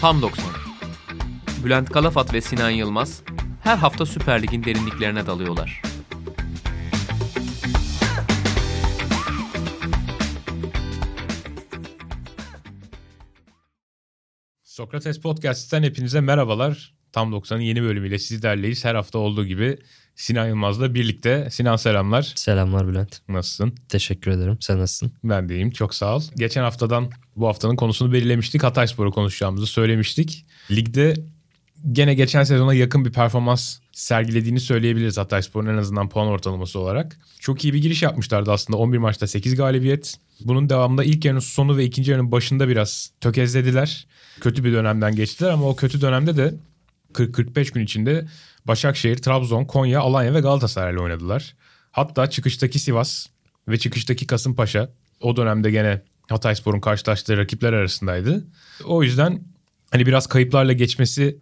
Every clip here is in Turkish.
Tam 90. Bülent Kalafat ve Sinan Yılmaz her hafta Süper Lig'in derinliklerine dalıyorlar. Sokrates Podcast'ten hepinize merhabalar. Tam 90'ın yeni bölümüyle sizlerleyiz. Her hafta olduğu gibi Sinan Yılmaz'la birlikte. Sinan selamlar. Selamlar Bülent. Nasılsın? Teşekkür ederim. Sen nasılsın? Ben de iyiyim. Çok sağ ol. Geçen haftadan bu haftanın konusunu belirlemiştik. Hatayspor'u konuşacağımızı söylemiştik. Ligde gene geçen sezona yakın bir performans sergilediğini söyleyebiliriz Hatayspor'un en azından puan ortalaması olarak. Çok iyi bir giriş yapmışlardı aslında. 11 maçta 8 galibiyet. Bunun devamında ilk yarının sonu ve ikinci yarının başında biraz tökezlediler. Kötü bir dönemden geçtiler ama o kötü dönemde de 40-45 gün içinde Başakşehir, Trabzon, Konya, Alanya ve Galatasaray'la oynadılar. Hatta çıkıştaki Sivas ve çıkıştaki Kasımpaşa o dönemde gene Hatayspor'un karşılaştığı rakipler arasındaydı. O yüzden hani biraz kayıplarla geçmesi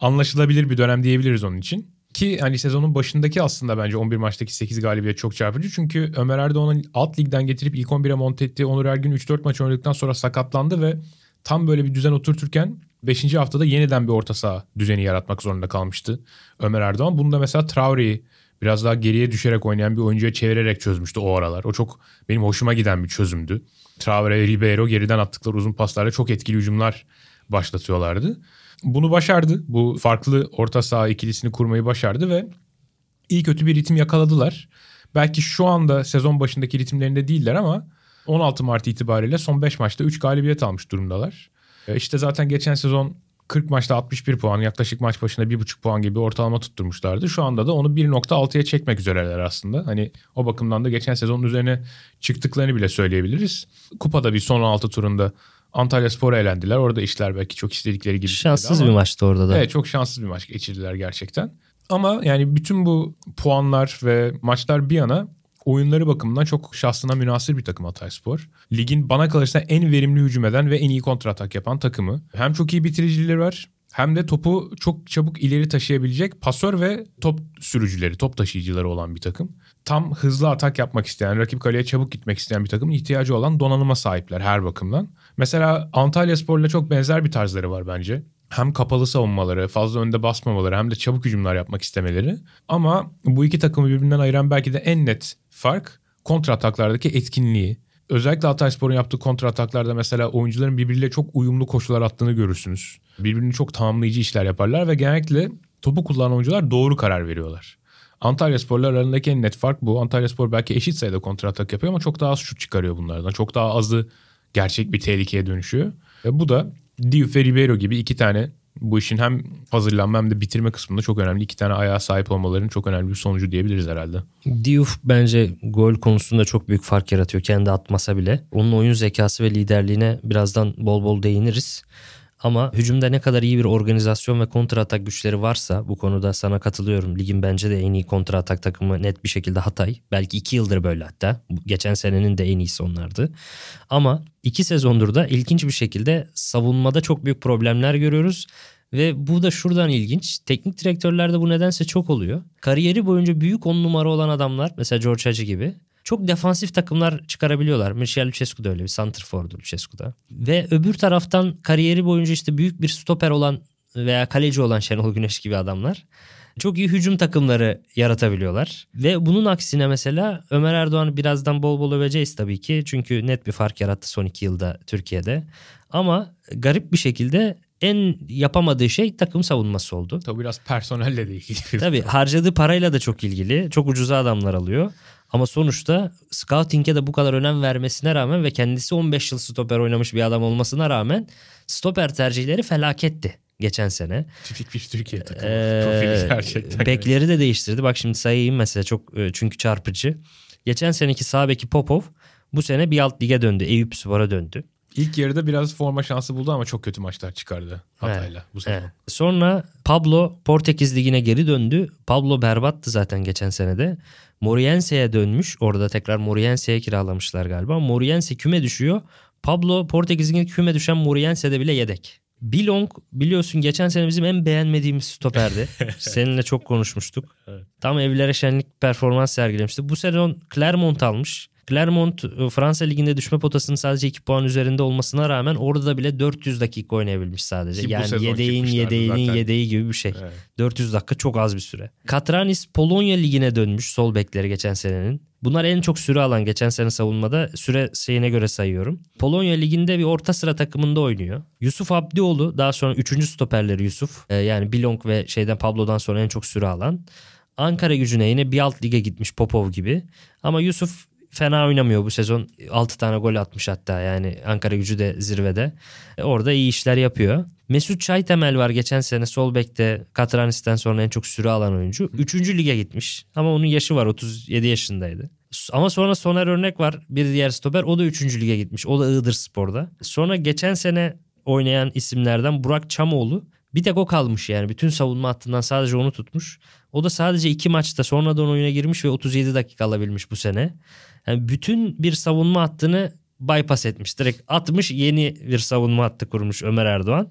anlaşılabilir bir dönem diyebiliriz onun için. Ki hani sezonun başındaki aslında bence 11 maçtaki 8 galibiyet çok çarpıcı. Çünkü Ömer Erdoğan'ın alt ligden getirip ilk 11'e monte ettiği Onur Ergün 3-4 maç oynadıktan sonra sakatlandı ve tam böyle bir düzen oturturken 5. haftada yeniden bir orta saha düzeni yaratmak zorunda kalmıştı Ömer Erdoğan. Bunu da mesela Traore'yi biraz daha geriye düşerek oynayan bir oyuncuya çevirerek çözmüştü o aralar. O çok benim hoşuma giden bir çözümdü. Traore, Ribeiro geriden attıkları uzun paslarla çok etkili hücumlar başlatıyorlardı. Bunu başardı. Bu farklı orta saha ikilisini kurmayı başardı ve iyi kötü bir ritim yakaladılar. Belki şu anda sezon başındaki ritimlerinde değiller ama 16 Mart itibariyle son 5 maçta 3 galibiyet almış durumdalar. E, işte zaten geçen sezon 40 maçta 61 puan yaklaşık maç başına 1,5 puan gibi ortalama tutturmuşlardı. Şu anda da onu 1.6'ya çekmek üzereler aslında. Hani o bakımdan da geçen sezonun üzerine çıktıklarını bile söyleyebiliriz. Kupada bir son 6 turunda Antalya Spor'a elendiler. Orada işler belki çok istedikleri gibi. Şanssız ama, bir maçtı orada da. Evet çok şanssız bir maç geçirdiler gerçekten. Ama yani bütün bu puanlar ve maçlar bir yana oyunları bakımından çok şahsına münasır bir takım Hatayspor. Ligin bana kalırsa en verimli hücum eden ve en iyi kontratak yapan takımı. Hem çok iyi bitiricileri var hem de topu çok çabuk ileri taşıyabilecek pasör ve top sürücüleri, top taşıyıcıları olan bir takım. Tam hızlı atak yapmak isteyen, rakip kaleye çabuk gitmek isteyen bir takımın ihtiyacı olan donanıma sahipler her bakımdan. Mesela Antalya Spor'la çok benzer bir tarzları var bence hem kapalı savunmaları, fazla önde basmamaları hem de çabuk hücumlar yapmak istemeleri. Ama bu iki takımı birbirinden ayıran belki de en net fark kontra ataklardaki etkinliği. Özellikle Hatayspor'un yaptığı kontra ataklarda mesela oyuncuların birbiriyle çok uyumlu koşular attığını görürsünüz. Birbirini çok tamamlayıcı işler yaparlar ve genellikle topu kullanan oyuncular doğru karar veriyorlar. Antalya Spor'la arasındaki en net fark bu. Antalya Spor belki eşit sayıda kontra atak yapıyor ama çok daha az şut çıkarıyor bunlardan. Çok daha azı gerçek bir tehlikeye dönüşüyor. Ve bu da Diouf ve Ribeiro gibi iki tane bu işin hem hazırlanma hem de bitirme kısmında çok önemli iki tane ayağa sahip olmalarının çok önemli bir sonucu diyebiliriz herhalde. Diouf bence gol konusunda çok büyük fark yaratıyor kendi atmasa bile. Onun oyun zekası ve liderliğine birazdan bol bol değiniriz. Ama hücumda ne kadar iyi bir organizasyon ve kontra atak güçleri varsa bu konuda sana katılıyorum. Ligin bence de en iyi kontra atak takımı net bir şekilde Hatay. Belki iki yıldır böyle hatta. Geçen senenin de en iyisi onlardı. Ama iki sezondur da ilginç bir şekilde savunmada çok büyük problemler görüyoruz. Ve bu da şuradan ilginç. Teknik direktörlerde bu nedense çok oluyor. Kariyeri boyunca büyük on numara olan adamlar mesela George Hacı gibi çok defansif takımlar çıkarabiliyorlar. Michel Lucescu da öyle bir santrfordu Lucescu da. Ve öbür taraftan kariyeri boyunca işte büyük bir stoper olan veya kaleci olan Şenol Güneş gibi adamlar çok iyi hücum takımları yaratabiliyorlar. Ve bunun aksine mesela Ömer Erdoğan birazdan bol bol öveceğiz tabii ki. Çünkü net bir fark yarattı son iki yılda Türkiye'de. Ama garip bir şekilde en yapamadığı şey takım savunması oldu. Tabii biraz personelle de ilgili. Tabii harcadığı parayla da çok ilgili. Çok ucuza adamlar alıyor. Ama sonuçta scouting'e de bu kadar önem vermesine rağmen ve kendisi 15 yıl stoper oynamış bir adam olmasına rağmen stoper tercihleri felaketti geçen sene. Tipik bir Türkiye takımı. Ee, gerçekten. Bekleri de değiştirdi. Bak şimdi sayayım mesela çok e, çünkü çarpıcı. Geçen seneki sağ beki Popov bu sene bir alt lige döndü. Eyüp Spor'a döndü. İlk yarıda biraz forma şansı buldu ama çok kötü maçlar çıkardı Hatay'la evet, bu sene. Evet. Sonra Pablo Portekiz Ligi'ne geri döndü. Pablo berbattı zaten geçen senede. Moriense'ye dönmüş. Orada tekrar Moriense'ye kiralamışlar galiba. Moriense küme düşüyor. Pablo Portekiz Ligi'ne küme düşen Moriense'de bile yedek. Bilong biliyorsun geçen sene bizim en beğenmediğimiz stoperdi. Seninle çok konuşmuştuk. Tam evlere şenlik performans sergilemişti. Bu sezon Clermont almış. Clermont e, Fransa Ligi'nde düşme potasının sadece 2 puan üzerinde olmasına rağmen orada bile 400 dakika oynayabilmiş sadece. Ki yani yedeğin yedeğinin zaten. yedeği gibi bir şey. Evet. 400 dakika çok az bir süre. Katranis Polonya Ligi'ne dönmüş sol bekleri geçen senenin. Bunlar en çok süre alan geçen sene savunmada süre şeyine göre sayıyorum. Polonya Ligi'nde bir orta sıra takımında oynuyor. Yusuf Abdioğlu daha sonra 3. stoperleri Yusuf. Ee, yani Bilong ve şeyden Pablo'dan sonra en çok süre alan. Ankara gücüne yine bir alt lige gitmiş Popov gibi. Ama Yusuf fena oynamıyor bu sezon. 6 tane gol atmış hatta yani Ankara gücü de zirvede. E, Orada iyi işler yapıyor. Mesut Çaytemel var geçen sene sol bekte Katranis'ten sonra en çok süre alan oyuncu. 3. lige gitmiş ama onun yaşı var 37 yaşındaydı. Ama sonra Soner Örnek var bir diğer stoper o da 3. lige gitmiş. O da Iğdır Spor'da. Sonra geçen sene oynayan isimlerden Burak Çamoğlu bir tek o kalmış yani. Bütün savunma hattından sadece onu tutmuş. O da sadece iki maçta sonradan oyuna girmiş ve 37 dakika alabilmiş bu sene. Yani bütün bir savunma hattını bypass etmiş. Direkt atmış yeni bir savunma hattı kurmuş Ömer Erdoğan.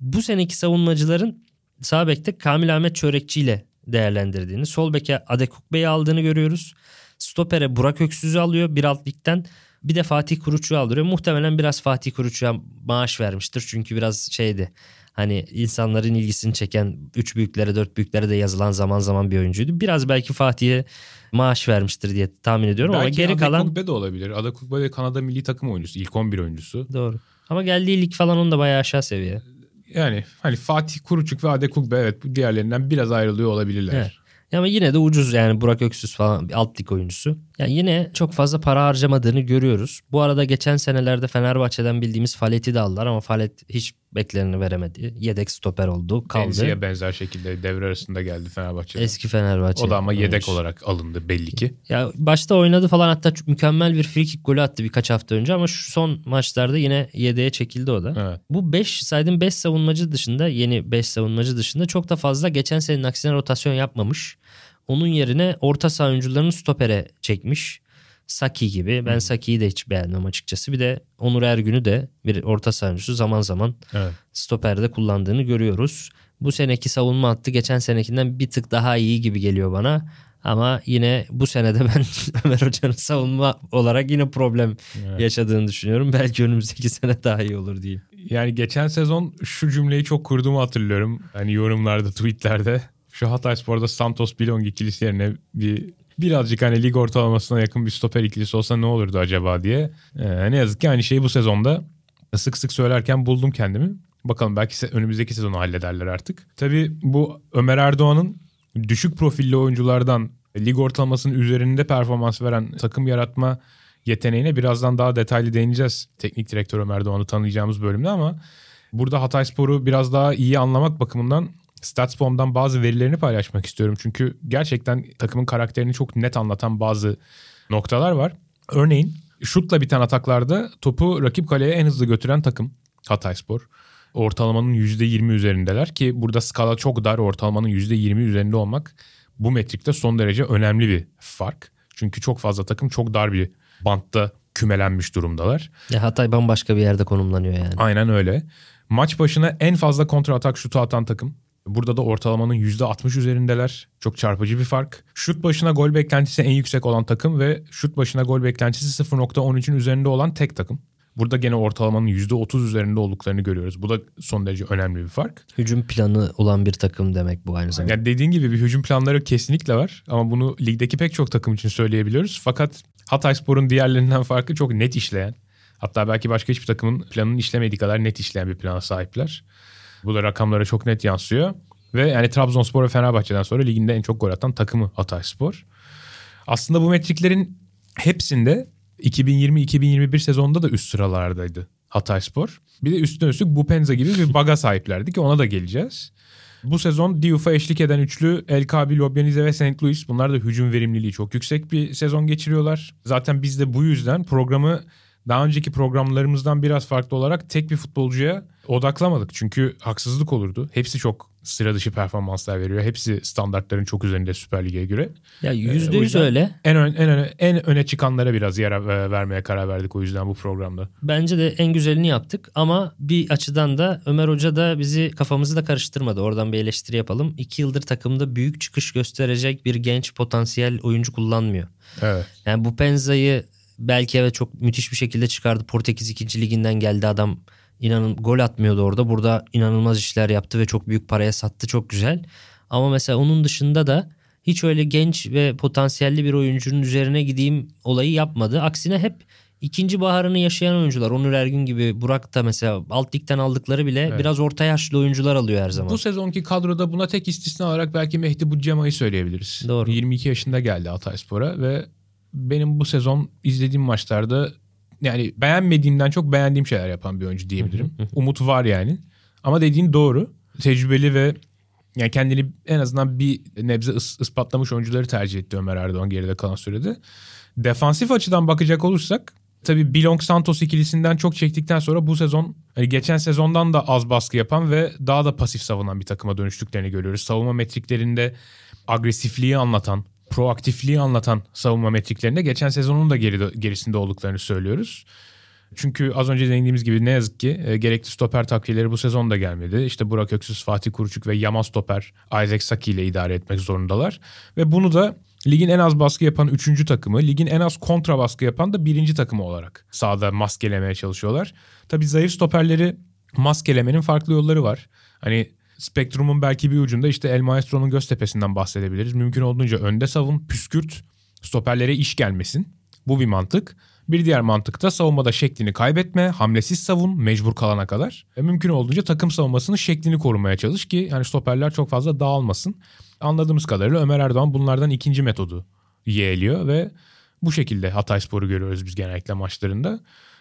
Bu seneki savunmacıların sağ bekte Kamil Ahmet Çörekçi ile değerlendirdiğini, sol beke Adekuk Bey'i aldığını görüyoruz. Stopere Burak Öksüz'ü alıyor bir alt ligden. Bir de Fatih Kuruç'u aldırıyor. Muhtemelen biraz Fatih Kuruç'a maaş vermiştir. Çünkü biraz şeydi. Hani insanların ilgisini çeken 3 büyüklere 4 büyüklere de yazılan zaman zaman bir oyuncuydu. Biraz belki Fatih'e maaş vermiştir diye tahmin ediyorum ama Belki geri kalan Adekugbe de olabilir. Adekugbe de Kanada milli takım oyuncusu. ilk 11 oyuncusu. doğru. Ama geldiği lig falan onun da bayağı aşağı seviye. Yani hani Fatih Kuruçuk ve Adekugbe evet bu diğerlerinden biraz ayrılıyor olabilirler. Evet. Ama yine de ucuz yani Burak Öksüz falan bir alt lig oyuncusu. Yani yine çok fazla para harcamadığını görüyoruz. Bu arada geçen senelerde Fenerbahçe'den bildiğimiz Falet'i de aldılar ama Falet hiç beklerini veremedi. Yedek stoper oldu kaldı. Enzi'ye benzer şekilde devre arasında geldi Fenerbahçe'de. Eski Fenerbahçe. o da ama yedek oyuncusu. olarak alındı belli ki. Ya başta oynadı falan hatta mükemmel bir free kick golü attı birkaç hafta önce ama şu son maçlarda yine yedeğe çekildi o da. Evet. Bu 5 saydığım 5 savunmacı dışında yeni 5 savunmacı dışında çok da fazla geçen senenin aksine rotasyon yapmamış. Onun yerine orta saha oyuncularını stopere çekmiş. Saki gibi. Ben Saki'yi de hiç beğenmem açıkçası. Bir de Onur Ergün'ü de bir orta saha oyuncusu zaman zaman Evet. stoperde kullandığını görüyoruz. Bu seneki savunma hattı geçen senekinden bir tık daha iyi gibi geliyor bana. Ama yine bu senede ben Ömer Hoca'nın savunma olarak yine problem Evet. yaşadığını düşünüyorum. Belki önümüzdeki sene daha iyi olur diyeyim. Yani geçen sezon şu cümleyi çok kurduğumu hatırlıyorum. Hani yorumlarda, tweetlerde. Şu Hatayspor'da Santos Bilong ikilisi yerine bir birazcık hani lig ortalamasına yakın bir stoper ikilisi olsa ne olurdu acaba diye. Ee, ne yazık ki aynı şeyi bu sezonda sık sık söylerken buldum kendimi. Bakalım belki önümüzdeki sezonu hallederler artık. Tabii bu Ömer Erdoğan'ın düşük profilli oyunculardan lig ortalamasının üzerinde performans veren takım yaratma yeteneğine birazdan daha detaylı değineceğiz. Teknik direktör Ömer Erdoğan'ı tanıyacağımız bölümde ama burada Hatayspor'u biraz daha iyi anlamak bakımından Statsbomb'dan bazı verilerini paylaşmak istiyorum. Çünkü gerçekten takımın karakterini çok net anlatan bazı noktalar var. Örneğin şutla biten ataklarda topu rakip kaleye en hızlı götüren takım Hatayspor. Ortalamanın %20 üzerindeler ki burada skala çok dar ortalamanın %20 üzerinde olmak bu metrikte son derece önemli bir fark. Çünkü çok fazla takım çok dar bir bantta kümelenmiş durumdalar. Ya Hatay bambaşka bir yerde konumlanıyor yani. Aynen öyle. Maç başına en fazla kontra atak şutu atan takım. Burada da ortalamanın %60 üzerindeler. Çok çarpıcı bir fark. Şut başına gol beklentisi en yüksek olan takım ve şut başına gol beklentisi 0.13'ün üzerinde olan tek takım. Burada gene ortalamanın %30 üzerinde olduklarını görüyoruz. Bu da son derece önemli bir fark. Hücum planı olan bir takım demek bu aynı zamanda. Yani dediğin gibi bir hücum planları kesinlikle var. Ama bunu ligdeki pek çok takım için söyleyebiliyoruz. Fakat Hatayspor'un diğerlerinden farkı çok net işleyen. Hatta belki başka hiçbir takımın planının işlemediği kadar net işleyen bir plana sahipler. Bu da rakamlara çok net yansıyor. Ve yani Trabzonspor ve Fenerbahçe'den sonra liginde en çok gol atan takımı Hatayspor. Aslında bu metriklerin hepsinde 2020-2021 sezonunda da üst sıralardaydı Hatayspor. Bir de üstüne üstlük Bupenza gibi bir baga sahiplerdi ki ona da geleceğiz. Bu sezon Diouf'a eşlik eden üçlü El Kabil, Lobyanize ve St. Louis bunlar da hücum verimliliği çok yüksek bir sezon geçiriyorlar. Zaten biz de bu yüzden programı daha önceki programlarımızdan biraz farklı olarak tek bir futbolcuya odaklamadık. Çünkü haksızlık olurdu. Hepsi çok sıra dışı performanslar veriyor. Hepsi standartların çok üzerinde Süper Lig'e göre. Ya Ee, yüzde yüz öyle. En, ön- en, öne, en öne çıkanlara biraz yer vermeye karar verdik o yüzden bu programda. Bence de en güzelini yaptık ama bir açıdan da Ömer Hoca da bizi kafamızı da karıştırmadı. Oradan bir eleştiri yapalım. İki yıldır takımda büyük çıkış gösterecek bir genç potansiyel oyuncu kullanmıyor. Evet. Yani bu Penza'yı belki evet çok müthiş bir şekilde çıkardı. Portekiz 2. liginden geldi adam. İnanın gol atmıyordu orada. Burada inanılmaz işler yaptı ve çok büyük paraya sattı. Çok güzel. Ama mesela onun dışında da hiç öyle genç ve potansiyelli bir oyuncunun üzerine gideyim olayı yapmadı. Aksine hep ikinci baharını yaşayan oyuncular. Onur Ergün gibi Burak da mesela alt ligden aldıkları bile Evet. biraz orta yaşlı oyuncular alıyor her zaman. Bu sezonki kadroda buna tek istisna olarak belki Mehdi Bucema'yı söyleyebiliriz. Doğru. 22 yaşında geldi Hatayspor'a ve benim bu sezon izlediğim maçlarda yani beğenmediğimden çok beğendiğim şeyler yapan bir oyuncu diyebilirim. Umut var yani. Ama dediğin doğru. Tecrübeli ve yani kendini en azından bir nebze is- ispatlamış oyuncuları tercih etti Ömer Erdoğan geride kalan sürede. Defansif açıdan bakacak olursak tabii Bilong Santos ikilisinden çok çektikten sonra bu sezon hani geçen sezondan da az baskı yapan ve daha da pasif savunan bir takıma dönüştüklerini görüyoruz. Savunma metriklerinde agresifliği anlatan, proaktifliği anlatan savunma metriklerinde geçen sezonun da geri, gerisinde olduklarını söylüyoruz. Çünkü az önce değindiğimiz gibi ne yazık ki e, gerekli stoper takviyeleri bu sezon da gelmedi. İşte Burak Öksüz, Fatih Kuruçuk ve Yaman stoper Isaac Saki ile idare etmek zorundalar. Ve bunu da ligin en az baskı yapan 3. takımı, ligin en az kontra baskı yapan da 1. takımı olarak sahada maskelemeye çalışıyorlar. Tabii zayıf stoperleri maskelemenin farklı yolları var. Hani spektrumun belki bir ucunda işte El Maestro'nun Göztepe'sinden bahsedebiliriz. Mümkün olduğunca önde savun, püskürt, stoperlere iş gelmesin. Bu bir mantık. Bir diğer mantık da savunmada şeklini kaybetme, hamlesiz savun mecbur kalana kadar. Ve mümkün olduğunca takım savunmasının şeklini korumaya çalış ki yani stoperler çok fazla dağılmasın. Anladığımız kadarıyla Ömer Erdoğan bunlardan ikinci metodu yeğliyor ve bu şekilde Hatayspor'u görüyoruz biz genellikle maçlarında.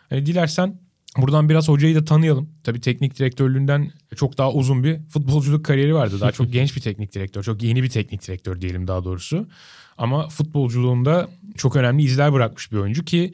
Hani dilersen buradan biraz hocayı da tanıyalım. Tabii teknik direktörlüğünden çok daha uzun bir futbolculuk kariyeri vardı. Daha çok genç bir teknik direktör, çok yeni bir teknik direktör diyelim daha doğrusu. Ama futbolculuğunda çok önemli izler bırakmış bir oyuncu ki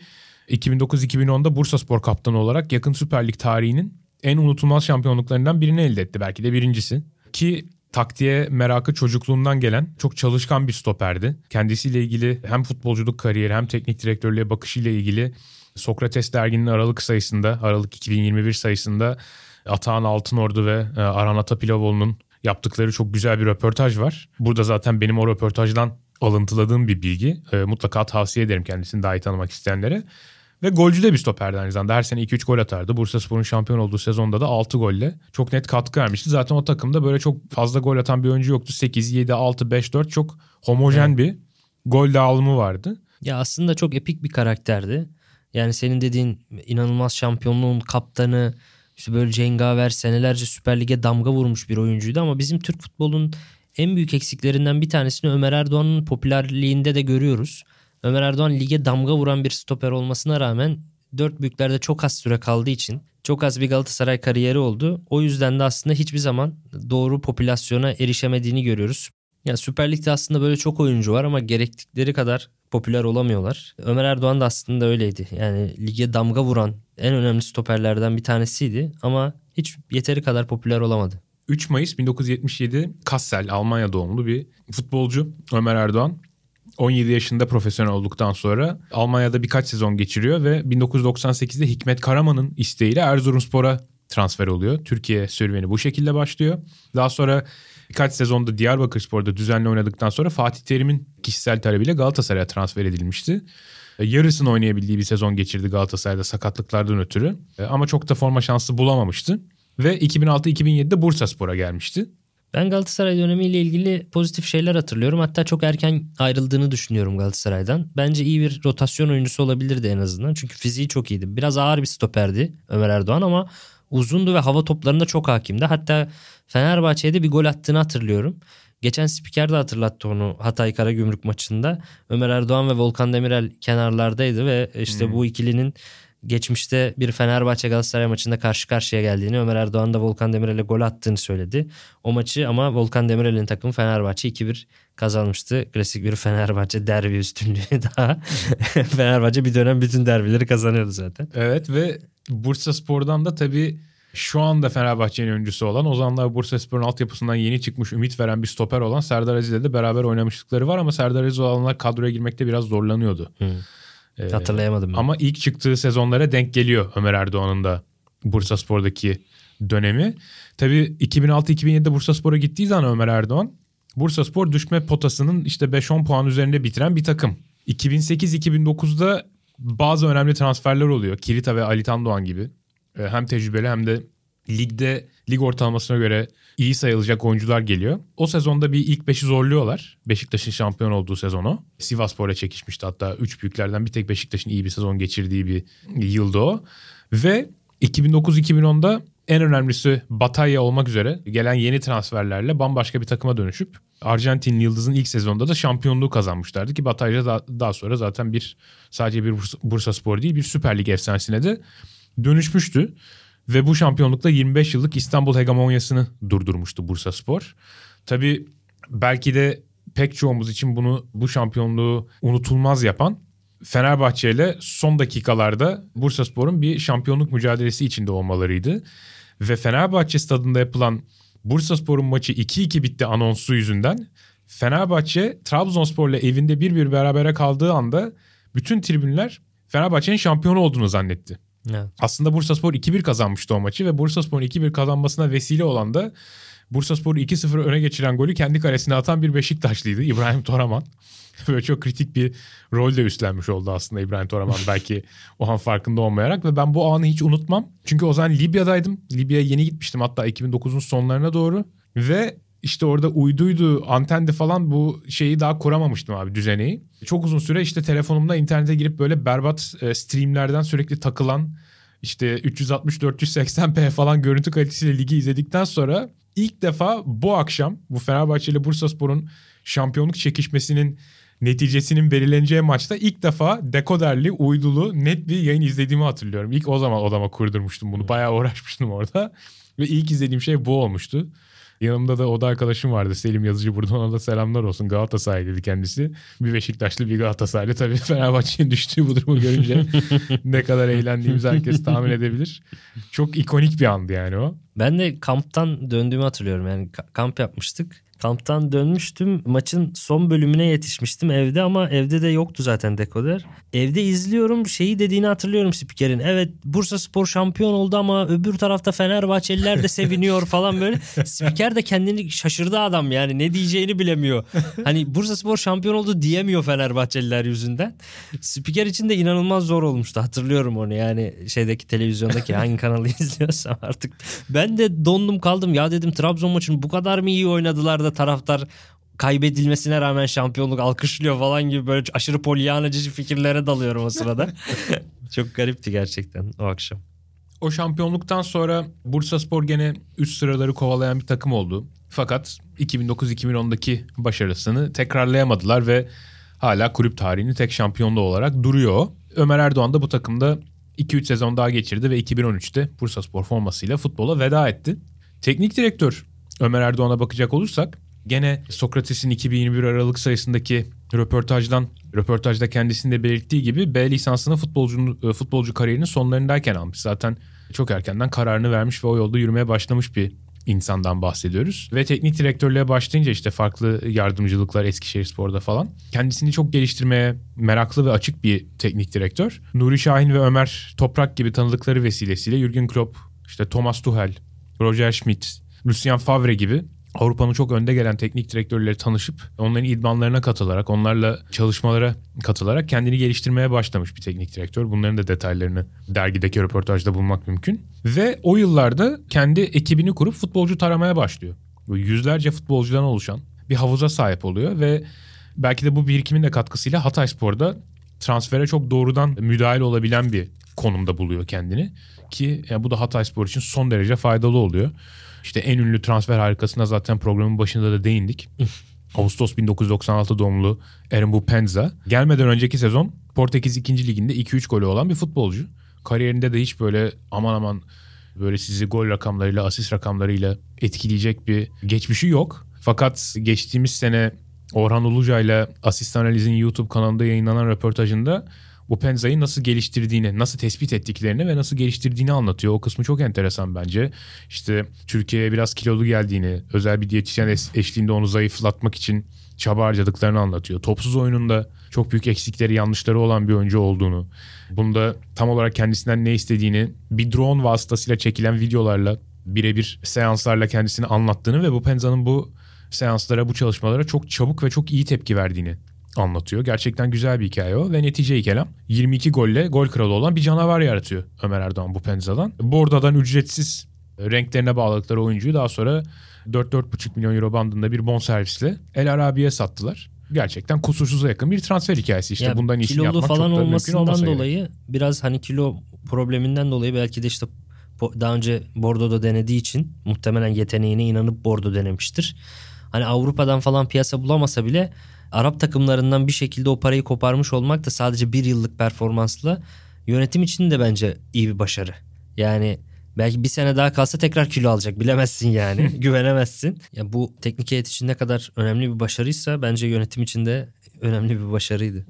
2009-2010'da Bursaspor kaptanı olarak yakın Süper Lig tarihinin en unutulmaz şampiyonluklarından birini elde etti. Belki de birincisi. Ki taktiğe merakı çocukluğundan gelen çok çalışkan bir stoperdi. Kendisiyle ilgili hem futbolculuk kariyeri hem teknik direktörlüğe bakışıyla ilgili Sokrates derginin Aralık sayısında, Aralık 2021 sayısında Atahan Altınordu ve e, Arhan Atapilavoğlu'nun yaptıkları çok güzel bir röportaj var. Burada zaten benim o röportajdan alıntıladığım bir bilgi. E, mutlaka tavsiye ederim kendisini daha iyi tanımak isteyenlere. Ve golcü de bir stoperdi aynı zamanda. Her sene 2-3 gol atardı. Bursaspor'un şampiyon olduğu sezonda da 6 golle çok net katkı vermişti. Zaten o takımda böyle çok fazla gol atan bir oyuncu yoktu. 8, 7, 6, 5, 4 çok homojen bir gol dağılımı vardı. Ya aslında çok epik bir karakterdi. Yani senin dediğin inanılmaz şampiyonluğun kaptanı, işte böyle cengaver senelerce Süper Lig'e damga vurmuş bir oyuncuydu ama bizim Türk futbolunun en büyük eksiklerinden bir tanesini Ömer Erdoğan'ın popülerliğinde de görüyoruz. Ömer Erdoğan lige damga vuran bir stoper olmasına rağmen dört büyüklerde çok az süre kaldığı için çok az bir Galatasaray kariyeri oldu. O yüzden de aslında hiçbir zaman doğru popülasyona erişemediğini görüyoruz. Ya Süper Lig'de aslında böyle çok oyuncu var ama gerektikleri kadar popüler olamıyorlar. Ömer Erdoğan da aslında öyleydi. Yani lige damga vuran en önemli stoperlerden bir tanesiydi ama hiç yeteri kadar popüler olamadı. 3 Mayıs 1977 Kassel Almanya doğumlu bir futbolcu Ömer Erdoğan. 17 yaşında profesyonel olduktan sonra Almanya'da birkaç sezon geçiriyor ve 1998'de Hikmet Karaman'ın isteğiyle Erzurumspor'a transfer oluyor. Türkiye serüveni bu şekilde başlıyor. Daha sonra birkaç sezonda Diyarbakırspor'da düzenli oynadıktan sonra Fatih Terim'in kişisel talebiyle Galatasaray'a transfer edilmişti. E, Yarısını oynayabildiği bir sezon geçirdi Galatasaray'da sakatlıklardan ötürü. E, Ama çok da forma şansı bulamamıştı. Ve 2006-2007'de Bursaspor'a gelmişti. Ben Galatasaray dönemiyle ilgili pozitif şeyler hatırlıyorum. Hatta çok erken ayrıldığını düşünüyorum Galatasaray'dan. Bence iyi bir rotasyon oyuncusu olabilirdi en azından. Çünkü fiziği çok iyiydi. Biraz ağır bir stoperdi Ömer Erdoğan ama uzundu ve hava toplarında çok hakimdi. Hatta Fenerbahçe'de bir gol attığını hatırlıyorum. Geçen spiker de hatırlattı onu Hatay Karagümrük maçında. Ömer Erdoğan ve Volkan Demirel kenarlardaydı ve işte Hmm. bu ikilinin geçmişte bir Fenerbahçe Galatasaray maçında karşı karşıya geldiğini Ömer Erdoğan da Volkan Demirel'e gol attığını söyledi. O maçı ama Volkan Demirel'in takımı Fenerbahçe 2-1 kazanmıştı. Klasik bir Fenerbahçe derbi üstünlüğü daha. Fenerbahçe bir dönem bütün derbileri kazanıyordu zaten. Evet ve Bursaspor'dan da tabii şu anda Fenerbahçe'nin öncüsü olan Ozanlar Bursaspor'un altyapısından yeni çıkmış ümit veren bir stoper olan Serdar Aziz'le de beraber oynamışlıkları var ama Serdar Aziz olanlar kadroya girmekte biraz zorlanıyordu. Hı. Ee, Hatırlayamadım ben. Ama ilk çıktığı sezonlara denk geliyor Ömer Erdoğan'ın da Bursaspor'daki dönemi. Tabii 2006-2007'de Bursaspor'a gittiği zaman Ömer Erdoğan Bursaspor düşme potasının işte 5-10 puan üzerinde bitiren bir takım. 2008-2009'da bazı önemli transferler oluyor. Kirita ve Ali Tandoğan gibi. Ee, Hem tecrübeli hem de ligde lig ortalamasına göre iyi sayılacak oyuncular geliyor. O sezonda bir ilk beşi zorluyorlar. Beşiktaş'ın şampiyon olduğu sezonu. Sivasspor'la çekişmişti hatta. Üç büyüklerden bir tek Beşiktaş'ın iyi bir sezon geçirdiği bir yıldı o. Ve 2009-2010'da en önemlisi Bataya olmak üzere gelen yeni transferlerle bambaşka bir takıma dönüşüp Arjantin Yıldız'ın ilk sezonda da şampiyonluğu kazanmışlardı ki Bataya da daha sonra zaten bir sadece bir Bursa, Bursa Spor değil bir Süper Lig efsanesine de dönüşmüştü. Ve bu şampiyonlukla 25 yıllık İstanbul hegemonyasını durdurmuştu Bursa Spor. Tabii belki de pek çoğumuz için bunu bu şampiyonluğu unutulmaz yapan Fenerbahçe ile son dakikalarda Bursaspor'un bir şampiyonluk mücadelesi içinde olmalarıydı. Ve Fenerbahçe stadında yapılan Bursaspor'un maçı 2-2 bitti anonsu yüzünden Fenerbahçe Trabzonspor'la evinde 1-1 berabere kaldığı anda bütün tribünler Fenerbahçe'nin şampiyon olduğunu zannetti. Evet. Aslında Bursaspor 2-1 kazanmıştı o maçı ve Bursaspor'un 2-1 kazanmasına vesile olan da Bursaspor'u 2-0 öne geçiren golü kendi kalesine atan bir Beşiktaşlıydı İbrahim Toraman. Böyle çok kritik bir rol de üstlenmiş oldu aslında İbrahim Toraman belki o an farkında olmayarak ve ben bu anı hiç unutmam. Çünkü o zaman Libya'daydım. Libya'ya yeni gitmiştim hatta 2009'un sonlarına doğru ve işte orada uyduydu, antendi falan bu şeyi daha kuramamıştım abi düzeneyi. Çok uzun süre işte telefonumda internete girip böyle berbat e, streamlerden sürekli takılan işte 360-480p falan görüntü kalitesiyle ligi izledikten sonra ilk defa bu akşam bu Fenerbahçe ile Bursaspor'un şampiyonluk çekişmesinin neticesinin belirleneceği maçta ilk defa dekoderli, uydulu, net bir yayın izlediğimi hatırlıyorum. İlk o zaman odama kurdurmuştum bunu. Bayağı uğraşmıştım orada. Ve ilk izlediğim şey bu olmuştu. Yanımda da oda arkadaşım vardı Selim Yazıcı buradan ona da selamlar olsun. Galatasaraylıydı kendisi. Bir Beşiktaşlı bir Galatasaraylı. Tabii Fenerbahçe'nin düştüğü bu durumu görünce ne kadar eğlendiğimizi herkes tahmin edebilir. Çok ikonik bir andı yani o. Ben de kamptan döndüğümü hatırlıyorum. Yani ka- kamp yapmıştık. Kamptan dönmüştüm. Maçın son bölümüne yetişmiştim evde ama evde de yoktu zaten dekoder. Evde izliyorum şeyi dediğini hatırlıyorum spikerin. Evet Bursa Spor şampiyon oldu ama öbür tarafta Fenerbahçeliler de seviniyor falan böyle. Spiker de kendini şaşırdı adam yani ne diyeceğini bilemiyor. Hani Bursa Spor şampiyon oldu diyemiyor Fenerbahçeliler yüzünden. Spiker için de inanılmaz zor olmuştu. Hatırlıyorum onu yani şeydeki televizyondaki hangi kanalı izliyorsam artık. Ben de dondum kaldım ya dedim Trabzon maçını bu kadar mı iyi oynadılar da taraftar kaybedilmesine rağmen şampiyonluk alkışlıyor falan gibi böyle aşırı polyanacı fikirlere dalıyorum o sırada. Çok garipti gerçekten o akşam. O şampiyonluktan sonra Bursaspor gene üst sıraları kovalayan bir takım oldu. Fakat 2009-2010'daki başarısını tekrarlayamadılar ve hala kulüp tarihinin tek şampiyonluğu olarak duruyor. Ömer Erdoğan da bu takımda 2-3 sezon daha geçirdi ve 2013'te Bursaspor formasıyla futbola veda etti. Teknik direktör Ömer Erdoğan'a bakacak olursak gene Sokrates'in 2021 Aralık sayısındaki röportajdan röportajda kendisinde belirttiği gibi B lisansını futbolcu futbolcu kariyerinin sonlarındayken almış. Zaten çok erkenden kararını vermiş ve o yolda yürümeye başlamış bir insandan bahsediyoruz. Ve teknik direktörlüğe başlayınca işte farklı yardımcılıklar Eskişehir Spor'da falan. Kendisini çok geliştirmeye meraklı ve açık bir teknik direktör. Nuri Şahin ve Ömer Toprak gibi tanıdıkları vesilesiyle Jürgen Klopp, işte Thomas Tuchel, Roger Schmidt, Lucien Favre gibi Avrupa'nın çok önde gelen teknik direktörleri tanışıp onların idmanlarına katılarak, onlarla çalışmalara katılarak kendini geliştirmeye başlamış bir teknik direktör. Bunların da detaylarını dergideki röportajda bulmak mümkün. Ve o yıllarda kendi ekibini kurup futbolcu taramaya başlıyor. Yüzlerce futbolcudan oluşan bir havuza sahip oluyor ve belki de bu birikimin de katkısıyla Hatay Spor'da transfere çok doğrudan müdahil olabilen bir konumda buluyor kendini. Ki yani bu da Hatay Spor için son derece faydalı oluyor. İşte en ünlü transfer harikasına zaten programın başında da değindik. Ağustos 1996 doğumlu Erenbu Penza. Gelmeden önceki sezon Portekiz 2. Liginde 2-3 golü olan bir futbolcu. Kariyerinde de hiç böyle aman aman böyle sizi gol rakamlarıyla, asist rakamlarıyla etkileyecek bir geçmişi yok. Fakat geçtiğimiz sene Orhan Uluca ile Asist Analiz'in YouTube kanalında yayınlanan röportajında bu Penza'yı nasıl geliştirdiğini, nasıl tespit ettiklerini ve nasıl geliştirdiğini anlatıyor. O kısmı çok enteresan bence. İşte Türkiye'ye biraz kilolu geldiğini, özel bir diyetisyen eşliğinde onu zayıflatmak için çaba harcadıklarını anlatıyor. Topsuz oyununda çok büyük eksikleri, yanlışları olan bir oyuncu olduğunu, bunda tam olarak kendisinden ne istediğini bir drone vasıtasıyla çekilen videolarla birebir seanslarla kendisini anlattığını ve bu Penza'nın bu seanslara, bu çalışmalara çok çabuk ve çok iyi tepki verdiğini anlatıyor. Gerçekten güzel bir hikaye o ve netice kelam 22 golle gol kralı olan bir canavar yaratıyor Ömer Erdoğan bu Penza'dan. Borda'dan ücretsiz renklerine bağladıkları oyuncuyu daha sonra 4-4,5 milyon euro bandında bir bonservisle El Arabi'ye sattılar. Gerçekten kusursuza yakın bir transfer hikayesi işte. Ya, Bundan iyisini yapmak falan çok da olmasından dolayı gerek. biraz hani kilo probleminden dolayı belki de işte daha önce Bordeaux'da denediği için muhtemelen yeteneğine inanıp Bordeaux denemiştir. Hani Avrupa'dan falan piyasa bulamasa bile Arap takımlarından bir şekilde o parayı koparmış olmak da sadece bir yıllık performansla yönetim için de bence iyi bir başarı. Yani belki bir sene daha kalsa tekrar kilo alacak bilemezsin yani güvenemezsin. Ya bu teknik heyet için ne kadar önemli bir başarıysa bence yönetim için de önemli bir başarıydı.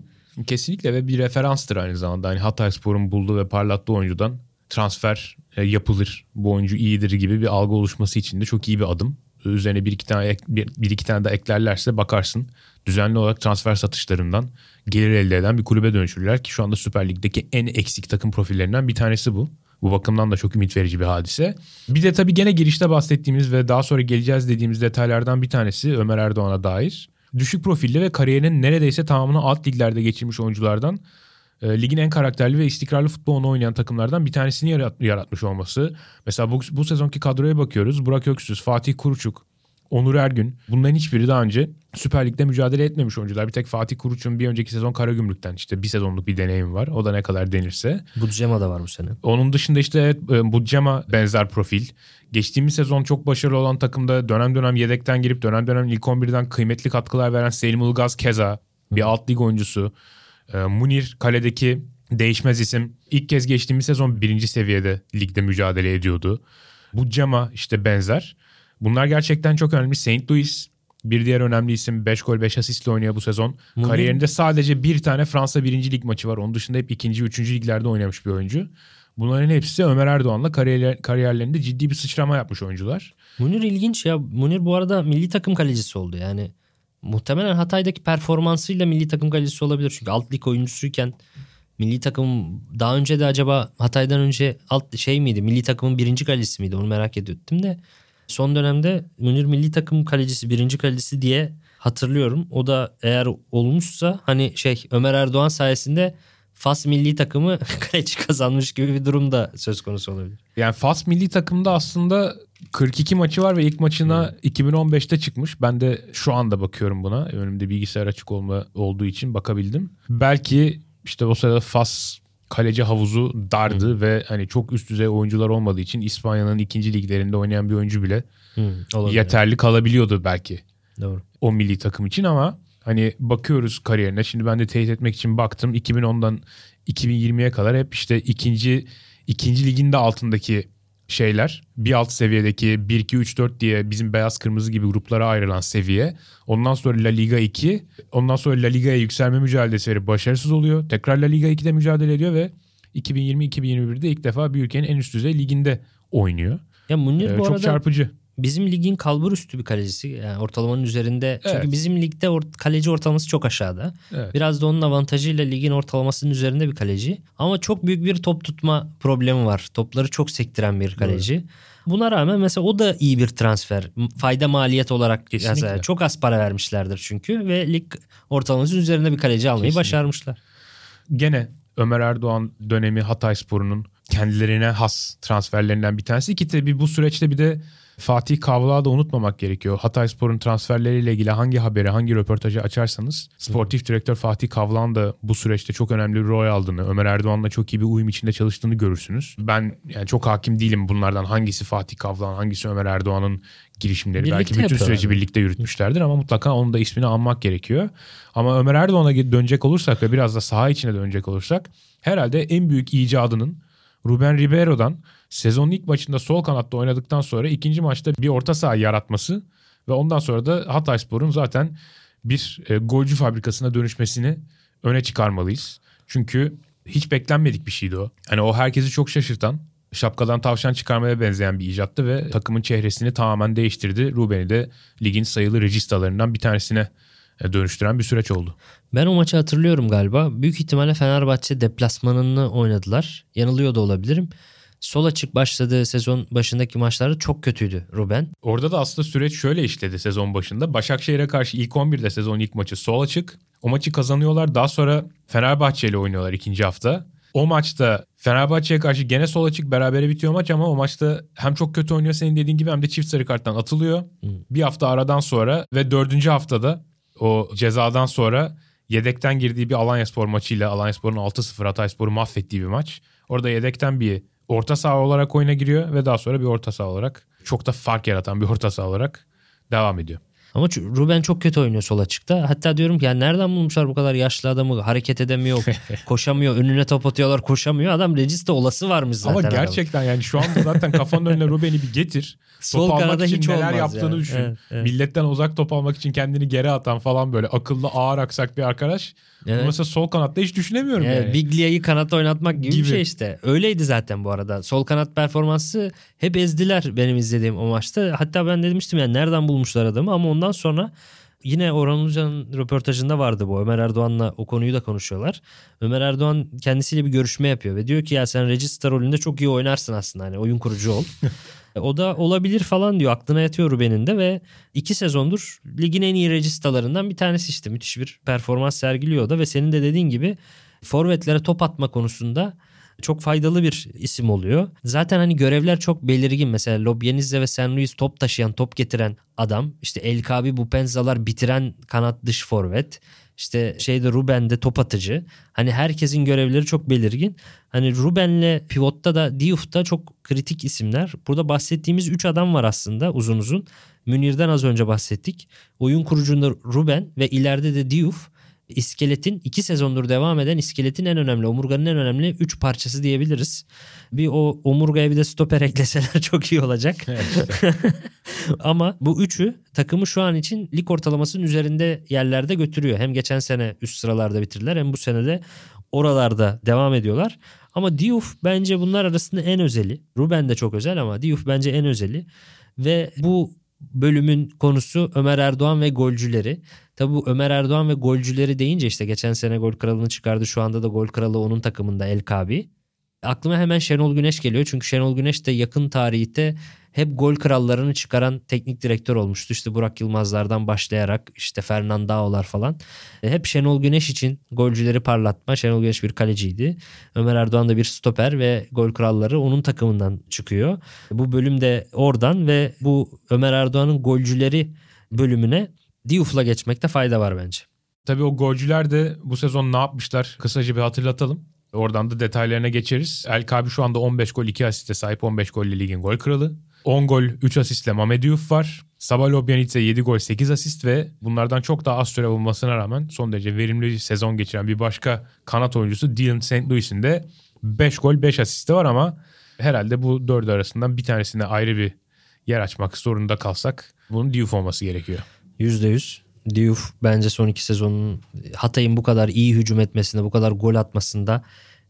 Kesinlikle ve bir referanstır aynı zamanda. Hani Hatayspor'un bulduğu ve parlattığı oyuncudan transfer e, yapılır. Bu oyuncu iyidir gibi bir algı oluşması için de çok iyi bir adım. Üzerine bir iki tane bir, bir iki tane de eklerlerse bakarsın düzenli olarak transfer satışlarından gelir elde eden bir kulübe dönüşürler ki şu anda Süper Lig'deki en eksik takım profillerinden bir tanesi bu. Bu bakımdan da çok ümit verici bir hadise. Bir de tabii gene girişte bahsettiğimiz ve daha sonra geleceğiz dediğimiz detaylardan bir tanesi Ömer Erdoğan'a dair. Düşük profilli ve kariyerinin neredeyse tamamını alt liglerde geçirmiş oyunculardan e, ligin en karakterli ve istikrarlı futbolunu oynayan takımlardan bir tanesini yarat- yaratmış olması. Mesela bu, bu sezonki kadroya bakıyoruz. Burak Öksüz, Fatih Kuruçuk, Onur Ergün. Bunların hiçbiri daha önce Süper Lig'de mücadele etmemiş oyuncular. Bir tek Fatih Kuruç'un bir önceki sezon Karagümrük'ten işte bir sezonluk bir deneyim var. O da ne kadar denirse. Budjema da var bu sene. Onun dışında işte evet e, Budjema benzer profil. Geçtiğimiz sezon çok başarılı olan takımda dönem dönem yedekten girip dönem dönem ilk 11'den kıymetli katkılar veren Selim Ilgaz Keza bir alt lig oyuncusu. E, Munir kaledeki değişmez isim. İlk kez geçtiğimiz sezon birinci seviyede ligde mücadele ediyordu. Budjema işte benzer. Bunlar gerçekten çok önemli. St. Louis bir diğer önemli isim 5 gol 5 asistle oynuyor bu sezon. Munir- Kariyerinde sadece bir tane Fransa 1. lig maçı var. Onun dışında hep 2. 3. liglerde oynamış bir oyuncu. Bunların hepsi Ömer Erdoğan'la kariyer, kariyerlerinde ciddi bir sıçrama yapmış oyuncular. Munir ilginç ya. Munir bu arada milli takım kalecisi oldu. Yani muhtemelen Hatay'daki performansıyla milli takım kalecisi olabilir. Çünkü alt lig oyuncusuyken milli takım daha önce de acaba Hatay'dan önce alt şey miydi? Milli takımın birinci kalecisi miydi? Onu merak ediyordum de. Son dönemde Munir milli takım kalecisi, birinci kalecisi diye hatırlıyorum. O da eğer olmuşsa hani şey Ömer Erdoğan sayesinde Fas milli takımı kaleci kazanmış gibi bir durum da söz konusu olabilir. Yani Fas milli takımda aslında 42 maçı var ve ilk maçına 2015'te çıkmış. Ben de şu anda bakıyorum buna. Önümde bilgisayar açık olma olduğu için bakabildim. Belki işte o sırada Fas kaleci havuzu dardı ve hani çok üst düzey oyuncular olmadığı için İspanya'nın ikinci liglerinde oynayan bir oyuncu bile Hı, olabilir. yeterli kalabiliyordu belki Doğru. o milli takım için ama hani bakıyoruz kariyerine. Şimdi ben de teyit etmek için baktım. 2010'dan 2020'ye kadar hep işte ikinci ikinci ligin de altındaki şeyler. Bir alt seviyedeki 1 2 3 4 diye bizim beyaz kırmızı gibi gruplara ayrılan seviye. Ondan sonra La Liga 2, ondan sonra La Liga'ya yükselme mücadelesi başarısız oluyor. Tekrar La Liga 2'de mücadele ediyor ve 2020-2021'de ilk defa bir ülkenin en üst düzey liginde oynuyor. Ya Munir Ee, bu çok arada çarpıcı. Bizim ligin kalbur üstü bir kalecisi. Yani ortalamanın üzerinde. Çünkü Evet. bizim ligde or- kaleci ortalaması çok aşağıda. Evet. Biraz da onun avantajıyla ligin ortalamasının üzerinde bir kaleci. Ama çok büyük bir top tutma problemi var. Topları çok sektiren bir kaleci. Buna rağmen mesela o da iyi bir transfer. Fayda maliyet olarak Kesinlikle. mesela çok az para vermişlerdir çünkü ve lig ortalamasının üzerinde bir kaleci almayı Kesinlikle. başarmışlar. gene Ömer Erdoğan dönemi Hatay Sporu'nun kendilerine has transferlerinden bir tanesi ki tabii bu süreçte bir de Fatih Kavlağı da unutmamak gerekiyor. Hatay Spor'un transferleriyle ilgili hangi haberi, hangi röportajı açarsanız sportif direktör Fatih Kavlağ'ın da bu süreçte çok önemli bir rol aldığını, Ömer Erdoğan'la çok iyi bir uyum içinde çalıştığını görürsünüz. Ben yani çok hakim değilim bunlardan hangisi Fatih Kavlağ'ın, hangisi Ömer Erdoğan'ın girişimleri. Birlikte Belki bütün yapıyorlar. süreci birlikte yürütmüşlerdir ama mutlaka onun da ismini anmak gerekiyor. Ama Ömer Erdoğan'a dönecek olursak ve biraz da saha içine dönecek olursak herhalde en büyük icadının Ruben Ribeiro'dan sezonun ilk maçında sol kanatta oynadıktan sonra ikinci maçta bir orta saha yaratması ve ondan sonra da Hatayspor'un zaten bir e, golcü fabrikasına dönüşmesini öne çıkarmalıyız. Çünkü hiç beklenmedik bir şeydi o. Hani o herkesi çok şaşırtan, şapkadan tavşan çıkarmaya benzeyen bir icattı ve takımın çehresini tamamen değiştirdi. Ruben'i de ligin sayılı registalarından bir tanesine dönüştüren bir süreç oldu. Ben o maçı hatırlıyorum galiba. Büyük ihtimalle Fenerbahçe deplasmanını oynadılar. Yanılıyor da olabilirim. Sol açık başladığı sezon başındaki maçlarda çok kötüydü Ruben. Orada da aslında süreç şöyle işledi sezon başında. Başakşehir'e karşı ilk 11'de sezon ilk maçı sol açık. O maçı kazanıyorlar. Daha sonra Fenerbahçe ile oynuyorlar ikinci hafta. O maçta Fenerbahçe'ye karşı gene sol açık berabere bitiyor maç ama o maçta hem çok kötü oynuyor senin dediğin gibi hem de çift sarı karttan atılıyor. Hmm. Bir hafta aradan sonra ve dördüncü haftada o cezadan sonra yedekten girdiği bir Alanya Spor maçıyla Alanya Spor'un 6-0 Hatayspor'u mahvettiği bir maç. Orada yedekten bir orta saha olarak oyuna giriyor ve daha sonra bir orta saha olarak çok da fark yaratan bir orta saha olarak devam ediyor. Ama Ruben çok kötü oynuyor sol açıkta. Hatta diyorum ki yani nereden bulmuşlar bu kadar yaşlı adamı hareket edemiyor, koşamıyor, önüne top atıyorlar koşamıyor. Adam registe olası varmış zaten. Ama gerçekten adam. yani şu anda zaten kafanın önüne Ruben'i bir getir. Sol top almak için hiç neler yaptığını yani. düşün. Evet, evet. Milletten uzak top almak için kendini geri atan falan böyle akıllı ağır aksak bir arkadaş. Evet. Mesela sol kanatta hiç düşünemiyorum evet, yani. Biglia'yı kanatta oynatmak gibi, gibi bir şey işte. Öyleydi zaten bu arada. Sol kanat performansı hep ezdiler benim izlediğim o maçta. Hatta ben demiştim yani nereden bulmuşlar adamı ama ondan sonra Yine Orhan Ulucan'ın röportajında vardı bu. Ömer Erdoğan'la o konuyu da konuşuyorlar. Ömer Erdoğan kendisiyle bir görüşme yapıyor ve diyor ki ya sen Regista rolünde çok iyi oynarsın aslında. Hani oyun kurucu ol. O da olabilir falan diyor aklına yatıyor Ruben'in de ve iki sezondur ligin en iyi registalarından bir tanesi işte müthiş bir performans sergiliyor da ve senin de dediğin gibi forvetlere top atma konusunda çok faydalı bir isim oluyor. Zaten hani görevler çok belirgin. Mesela Lobyenizze ve San Luis top taşıyan, top getiren adam. İşte El Kabi Bupenzalar bitiren kanat dış forvet. İşte şeyde Ruben de top atıcı. Hani herkesin görevleri çok belirgin. Hani Ruben'le pivotta da Diouf'ta çok kritik isimler. Burada bahsettiğimiz 3 adam var aslında uzun uzun. Münir'den az önce bahsettik. Oyun kurucunda Ruben ve ileride de Diouf iskeletin iki sezondur devam eden iskeletin en önemli omurganın en önemli üç parçası diyebiliriz. Bir o omurgaya bir de stoper ekleseler çok iyi olacak. Ama bu üçü takımı şu an için lig ortalamasının üzerinde yerlerde götürüyor. Hem geçen sene üst sıralarda bitirdiler hem bu sene de oralarda devam ediyorlar. Ama Diouf bence bunlar arasında en özeli. Ruben de çok özel ama Diouf bence en özeli. Ve bu bölümün konusu Ömer Erdoğan ve golcüleri. Tabi Ömer Erdoğan ve golcüleri deyince işte geçen sene gol kralını çıkardı. Şu anda da gol kralı onun takımında El Kabi. Aklıma hemen Şenol Güneş geliyor. Çünkü Şenol Güneş de yakın tarihte hep gol krallarını çıkaran teknik direktör olmuştu. İşte Burak Yılmazlardan başlayarak işte Fernandao'lar falan. E, hep Şenol Güneş için golcüleri parlatma. Şenol Güneş bir kaleciydi. Ömer Erdoğan da bir stoper ve gol kralları onun takımından çıkıyor. Bu bölüm de oradan ve bu Ömer Erdoğan'ın golcüleri bölümüne Diouf'la geçmekte fayda var bence. Tabii o golcüler de bu sezon ne yapmışlar kısaca bir hatırlatalım. Oradan da detaylarına geçeriz. El Kabi şu anda 15 gol 2 asiste sahip 15 golle ligin gol kralı. 10 gol 3 asistle Mame Diouf var. Sabah Lobjanitse 7 gol 8 asist ve bunlardan çok daha az süre olmasına rağmen son derece verimli sezon geçiren bir başka kanat oyuncusu Dylan St. Louis'in de 5 gol 5 asisti var ama herhalde bu dördü arasından bir tanesine ayrı bir yer açmak zorunda kalsak bunun Diouf olması gerekiyor. %100. Diouf bence son iki sezonun Hatay'ın bu kadar iyi hücum etmesinde, bu kadar gol atmasında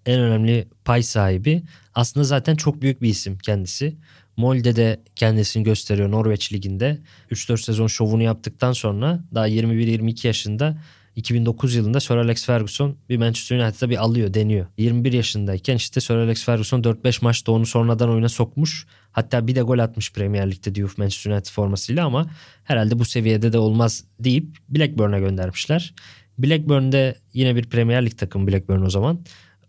en önemli pay sahibi. Aslında zaten çok büyük bir isim kendisi. Molde de kendisini gösteriyor Norveç Ligi'nde. 3-4 sezon şovunu yaptıktan sonra daha 21-22 yaşında 2009 yılında Sir Alex Ferguson bir Manchester United'a bir alıyor, deniyor. 21 yaşındayken işte Sir Alex Ferguson 4-5 maçta onu sonradan oyuna sokmuş. Hatta bir de gol atmış Premier Lig'de Diouf Manchester United formasıyla ama herhalde bu seviyede de olmaz deyip Blackburn'a göndermişler. Blackburn'de yine bir Premier Lig takımı Blackburn o zaman.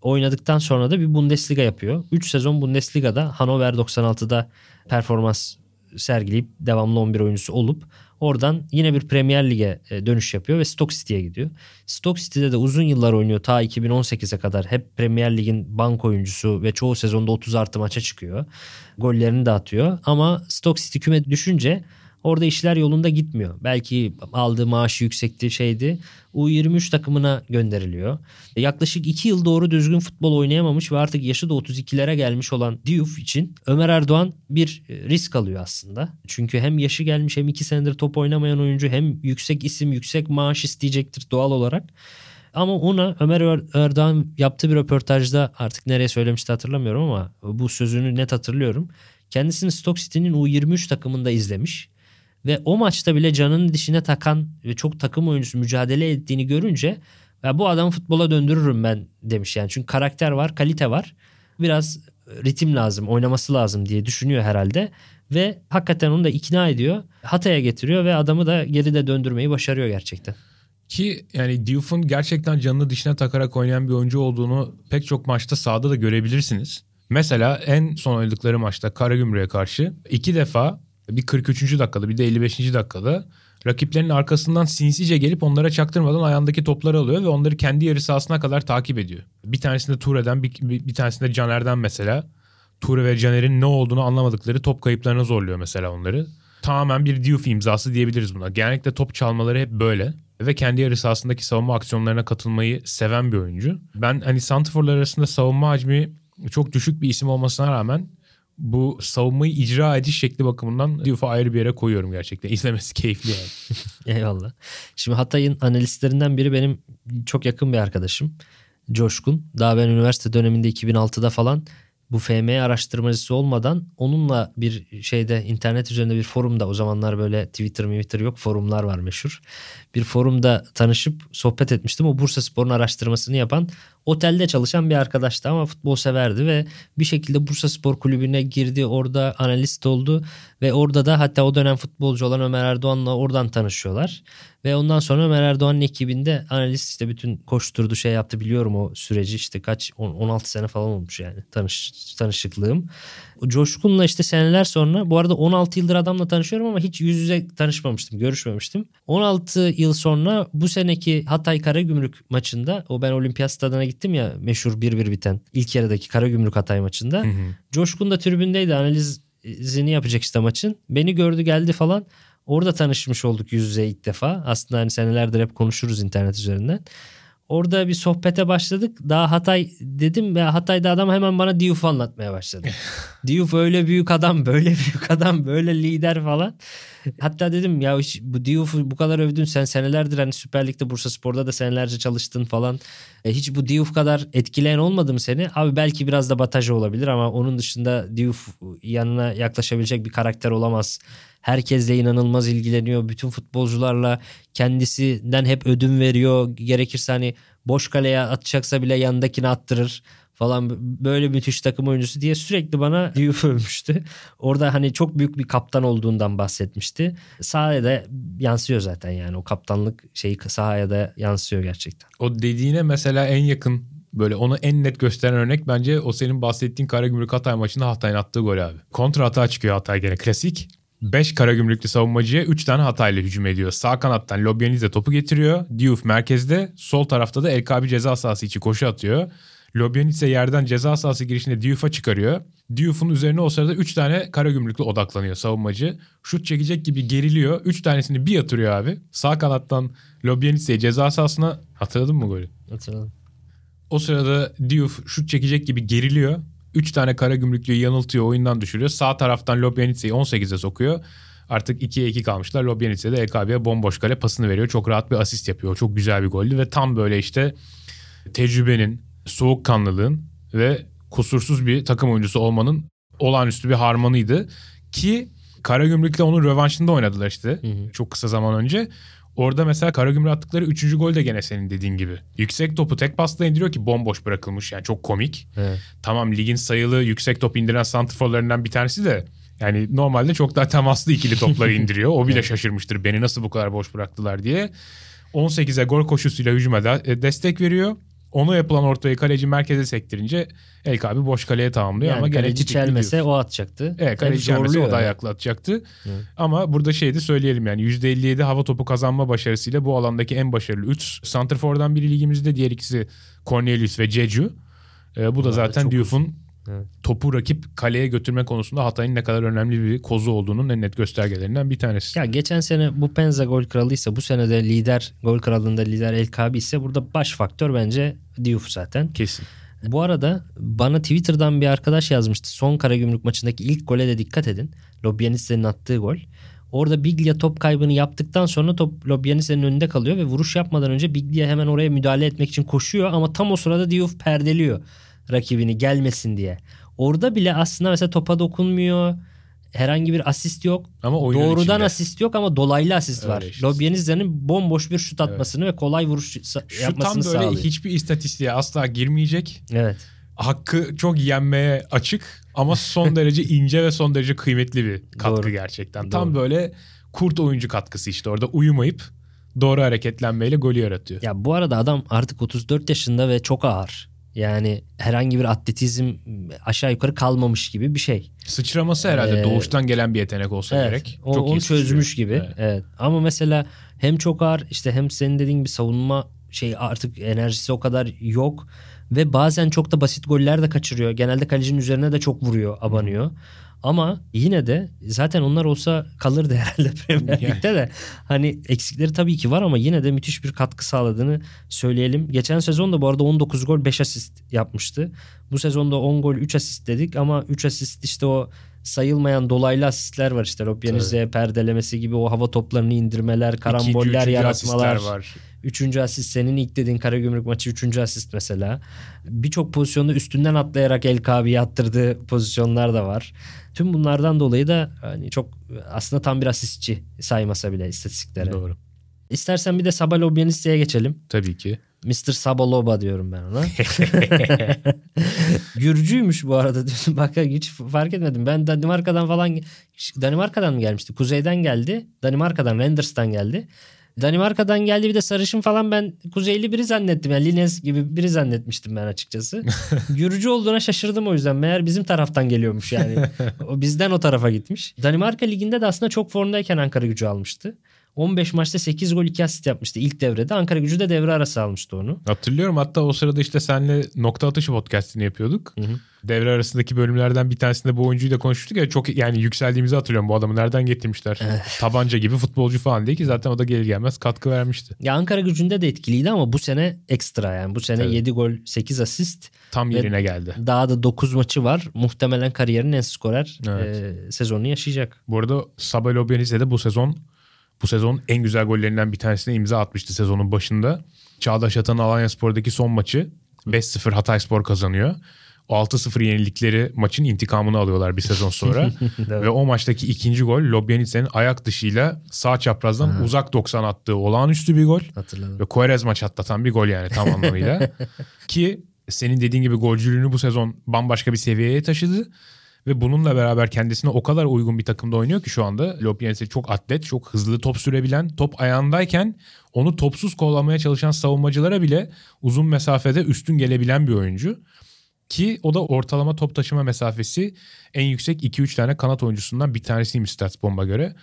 Oynadıktan sonra da bir Bundesliga yapıyor. 3 sezon Bundesliga'da Hannover 96'da performans sergileyip devamlı 11 oyuncusu olup oradan yine bir Premier Lig'e e, dönüş yapıyor ve Stoke City'ye gidiyor. Stoke City'de de uzun yıllar oynuyor ta 2018'e kadar hep Premier Lig'in bank oyuncusu ve çoğu sezonda 30 artı maça çıkıyor. Gollerini de atıyor ama Stoke City küme düşünce Orada işler yolunda gitmiyor. Belki aldığı maaşı yüksekti şeydi. U23 takımına gönderiliyor. Yaklaşık 2 yıl doğru düzgün futbol oynayamamış ve artık yaşı da 32'lere gelmiş olan Diouf için Ömer Erdoğan bir e, risk alıyor aslında. Çünkü hem yaşı gelmiş hem 2 senedir top oynamayan oyuncu hem yüksek isim yüksek maaş isteyecektir doğal olarak. Ama ona Ömer Er- Erdoğan yaptığı bir röportajda artık nereye söylemişti hatırlamıyorum ama bu sözünü net hatırlıyorum. Kendisini Stoke City'nin U23 takımında izlemiş. Ve o maçta bile canının dişine takan ve çok takım oyuncusu mücadele ettiğini görünce ya bu adamı futbola döndürürüm ben demiş yani. Çünkü karakter var, kalite var. Biraz ritim lazım, oynaması lazım diye düşünüyor herhalde. Ve hakikaten onu da ikna ediyor. Hatay'a getiriyor ve adamı da geride döndürmeyi başarıyor gerçekten. Ki yani Diouf'un gerçekten canını dişine takarak oynayan bir oyuncu olduğunu pek çok maçta sahada da görebilirsiniz. Mesela en son oynadıkları maçta Karagümrük'e karşı iki defa bir 43. dakikada bir de 55. dakikada rakiplerin arkasından sinsice gelip onlara çaktırmadan ayağındaki topları alıyor ve onları kendi yarı sahasına kadar takip ediyor. Bir tanesinde Ture'den bir, bir, bir tanesinde Caner'den mesela. Ture ve Caner'in ne olduğunu anlamadıkları top kayıplarına zorluyor mesela onları. Tamamen bir Diouf imzası diyebiliriz buna. Genellikle top çalmaları hep böyle ve kendi yarı sahasındaki savunma aksiyonlarına katılmayı seven bir oyuncu. Ben hani santrforlar arasında savunma hacmi çok düşük bir isim olmasına rağmen bu savunmayı icra ediş şekli bakımından Diouf'u ayrı bir yere koyuyorum gerçekten. İzlemesi keyifli yani. Eyvallah. Şimdi Hatay'ın analistlerinden biri benim çok yakın bir arkadaşım. Coşkun. Daha ben üniversite döneminde 2006'da falan bu FM araştırmacısı olmadan onunla bir şeyde internet üzerinde bir forumda o zamanlar böyle Twitter Twitter yok forumlar var meşhur. Bir forumda tanışıp sohbet etmiştim. O Bursa Spor'un araştırmasını yapan otelde çalışan bir arkadaştı ama futbol severdi ve bir şekilde Bursa Spor Kulübü'ne girdi. Orada analist oldu ve orada da hatta o dönem futbolcu olan Ömer Erdoğan'la oradan tanışıyorlar. Ve ondan sonra Ömer Erdoğan'ın ekibinde analist işte bütün koşturdu şey yaptı biliyorum o süreci işte kaç 16 sene falan olmuş yani tanış, tanışıklığım. Coşkun'la işte seneler sonra bu arada 16 yıldır adamla tanışıyorum ama hiç yüz yüze tanışmamıştım görüşmemiştim. 16 yıl sonra bu seneki Hatay Karagümrük maçında o ben olimpiyat stadına gittim ya meşhur 1-1 biten ilk yarıdaki Karagümrük Hatay maçında. Coşkun da tribündeydi analizini yapacak işte maçın. Beni gördü geldi falan. Orada tanışmış olduk yüz yüze ilk defa. Aslında hani senelerdir hep konuşuruz internet üzerinden. Orada bir sohbete başladık. Daha Hatay dedim ve Hatay'da adam hemen bana Diouf anlatmaya başladı. Diouf öyle büyük adam, böyle büyük adam, böyle lider falan. Hatta dedim ya bu Diouf'u bu kadar övdün sen senelerdir hani Süper Lig'de Bursa Spor'da da senelerce çalıştın falan. E, hiç bu Diouf kadar etkileyen olmadı mı seni? Abi belki biraz da Bataja olabilir ama onun dışında Diouf yanına yaklaşabilecek bir karakter olamaz. Herkesle inanılmaz ilgileniyor. Bütün futbolcularla kendisinden hep ödün veriyor. Gerekirse hani boş kaleye atacaksa bile yanındakini attırır falan böyle müthiş takım oyuncusu diye sürekli bana Diouf övmüştü. Orada hani çok büyük bir kaptan olduğundan bahsetmişti. Sahaya da yansıyor zaten yani o kaptanlık şeyi sahaya da yansıyor gerçekten. O dediğine mesela en yakın böyle onu en net gösteren örnek bence o senin bahsettiğin Karagümrük Hatay maçında Hatay'ın attığı gol abi. Kontra hata çıkıyor Hatay gene klasik. 5 Karagümrüklü savunmacıya 3 tane hatayla hücum ediyor. Sağ kanattan Lobyanidze topu getiriyor. Diouf merkezde. Sol tarafta da LKB ceza sahası içi koşu atıyor. Lobyanidze yerden ceza sahası girişinde Diouf'a çıkarıyor. Diouf'un üzerine o sırada 3 tane Karagümrüklü odaklanıyor savunmacı. Şut çekecek gibi geriliyor. 3 tanesini bir yatırıyor abi. Sağ kanattan Lobyanidze'yi ceza sahasına hatırladın mı golü? Hatırladım. O sırada Diouf şut çekecek gibi geriliyor. 3 tane kara gümrüklüyü yanıltıyor oyundan düşürüyor. Sağ taraftan Lobyanitse'yi 18'e sokuyor. Artık 2'ye 2 kalmışlar. Lobyanitse de LKB'ye bomboş kale pasını veriyor. Çok rahat bir asist yapıyor. Çok güzel bir goldü ve tam böyle işte tecrübenin, soğukkanlılığın ve kusursuz bir takım oyuncusu olmanın olağanüstü bir harmanıydı. Ki Karagümrük'le onun rövanşında oynadılar işte. Hı hı. Çok kısa zaman önce. Orada mesela Karagümrük attıkları 3. gol de gene senin dediğin gibi. Yüksek topu tek pasla indiriyor ki bomboş bırakılmış yani çok komik. Evet. Tamam ligin sayılı yüksek top indiren santrforlarından bir tanesi de yani normalde çok daha temaslı ikili topları indiriyor. O bile evet. şaşırmıştır beni nasıl bu kadar boş bıraktılar diye. 18'e gol koşusuyla hücuma e, destek veriyor. Ona yapılan ortayı kaleci merkeze sektirince El abi boş kaleye tamamlıyor yani ama kaleci çelmese o atacaktı. Evet kaleci çelmese o da ayakla atacaktı. Evet. Ama burada şey de söyleyelim yani %57 hava topu kazanma başarısıyla bu alandaki en başarılı 3 santrfordan biri ligimizde diğer ikisi Cornelius ve Jeju. Ee, bu da zaten Diouf'un Evet. Topu rakip kaleye götürme konusunda Hatay'ın ne kadar önemli bir kozu olduğunun en net göstergelerinden bir tanesi. Ya geçen sene bu Penza gol kralıysa bu sene de lider gol kralında lider El Kabi ise burada baş faktör bence Diouf zaten. Kesin. Bu arada bana Twitter'dan bir arkadaş yazmıştı. Son Karagümrük maçındaki ilk gole de dikkat edin. Lobyanitse'nin attığı gol. Orada Biglia top kaybını yaptıktan sonra top Lobyanis'in önünde kalıyor ve vuruş yapmadan önce Biglia hemen oraya müdahale etmek için koşuyor ama tam o sırada Diouf perdeliyor rakibini gelmesin diye. Orada bile aslında mesela topa dokunmuyor. Herhangi bir asist yok. Ama Doğrudan içinde. asist yok ama dolaylı asist Öyle var. işte. Lobyaniza'nın bomboş bir şut atmasını ve kolay vuruş sa- Şu yapmasını tam böyle sağlıyor. hiçbir istatistiğe asla girmeyecek. Evet. Hakkı çok yenmeye açık ama son derece ince ve son derece kıymetli bir katkı Doğru. gerçekten. Tam Doğru. böyle kurt oyuncu katkısı işte orada uyumayıp doğru hareketlenmeyle golü yaratıyor. Ya bu arada adam artık 34 yaşında ve çok ağır. Yani herhangi bir atletizm aşağı yukarı kalmamış gibi bir şey. Sıçraması herhalde Ee, doğuştan gelen bir yetenek olsa Evet. gerek. O, Çok onu çözmüş gibi. Evet. Evet. Ama mesela hem çok ağır işte hem senin dediğin gibi savunma şey artık enerjisi o kadar yok ve bazen çok da basit goller de kaçırıyor. Genelde kalecinin üzerine de çok vuruyor, abanıyor. Ama yine de zaten onlar olsa kalırdı herhalde Premier. Lig'de de. Hani eksikleri tabii ki var ama yine de müthiş bir katkı sağladığını söyleyelim. Geçen sezon da bu arada 19 gol 5 asist yapmıştı. Bu sezonda 10 gol 3 asist dedik ama 3 asist işte o sayılmayan dolaylı asistler var işte. Robbeniz'e perdelemesi gibi o hava toplarını indirmeler, karamboller İkinci, yaratmalar. var. Üçüncü asist senin ilk dediğin Karagümrük maçı üçüncü asist mesela. Birçok pozisyonda üstünden atlayarak El Kabi'yi attırdığı pozisyonlar da var. Tüm bunlardan dolayı da hani çok aslında tam bir asistçi saymasa bile istatistiklere. Doğru. İstersen bir de Sabalobyanista'ya geçelim. Tabii ki. Mr. Sabaloba diyorum ben ona. Gürcüymüş bu arada. Bak hiç fark etmedim. Ben Danimarka'dan falan Danimarka'dan mı gelmişti? Kuzeyden geldi. Danimarka'dan Renders'tan geldi. Danimarka'dan geldi bir de sarışın falan ben kuzeyli biri zannettim. Yani Lines gibi biri zannetmiştim ben açıkçası. Gürcü olduğuna şaşırdım o yüzden. Meğer bizim taraftan geliyormuş yani. o bizden o tarafa gitmiş. Danimarka liginde de aslında çok formdayken Ankara gücü almıştı. 15 maçta 8 gol 2 asist yapmıştı ilk devrede. Ankara gücü de devre arası almıştı onu. Hatırlıyorum hatta o sırada işte senle nokta atışı podcastini yapıyorduk. Hı hı. Devre arasındaki bölümlerden bir tanesinde bu oyuncuyu da konuştuk ya çok yani yükseldiğimizi hatırlıyorum. Bu adamı nereden getirmişler? Tabanca gibi futbolcu falan değil ki zaten o da gelir gelmez katkı vermişti. Ya Ankara gücünde de etkiliydi ama bu sene ekstra yani. Bu sene Tabii. 7 gol 8 asist. Tam yerine geldi. Daha da 9 maçı var. Muhtemelen kariyerinin en skorer Evet. e, sezonunu yaşayacak. Bu arada Sabah Lobyaniz'e de bu sezon bu sezon en güzel gollerinden bir tanesine imza atmıştı sezonun başında. Çağdaş Atan Alanya Spor'daki son maçı 5-0 Hatay Spor kazanıyor. O 6-0 yenilikleri maçın intikamını alıyorlar bir sezon sonra. Ve o maçtaki ikinci gol Lobyaniz'in ayak dışıyla sağ çaprazdan uzak 90 attığı olağanüstü bir gol. Hatırladım. Ve Quaresma çatlatan bir gol yani tam anlamıyla. Ki senin dediğin gibi golcülüğünü bu sezon bambaşka bir seviyeye taşıdı. Ve bununla beraber kendisine o kadar uygun bir takımda oynuyor ki şu anda. Lopienis'e çok atlet, çok hızlı top sürebilen, top ayağındayken onu topsuz kollamaya çalışan savunmacılara bile uzun mesafede üstün gelebilen bir oyuncu. Ki o da ortalama top taşıma mesafesi en yüksek 2-3 tane kanat oyuncusundan bir tanesiymiş Stats Bomba göre.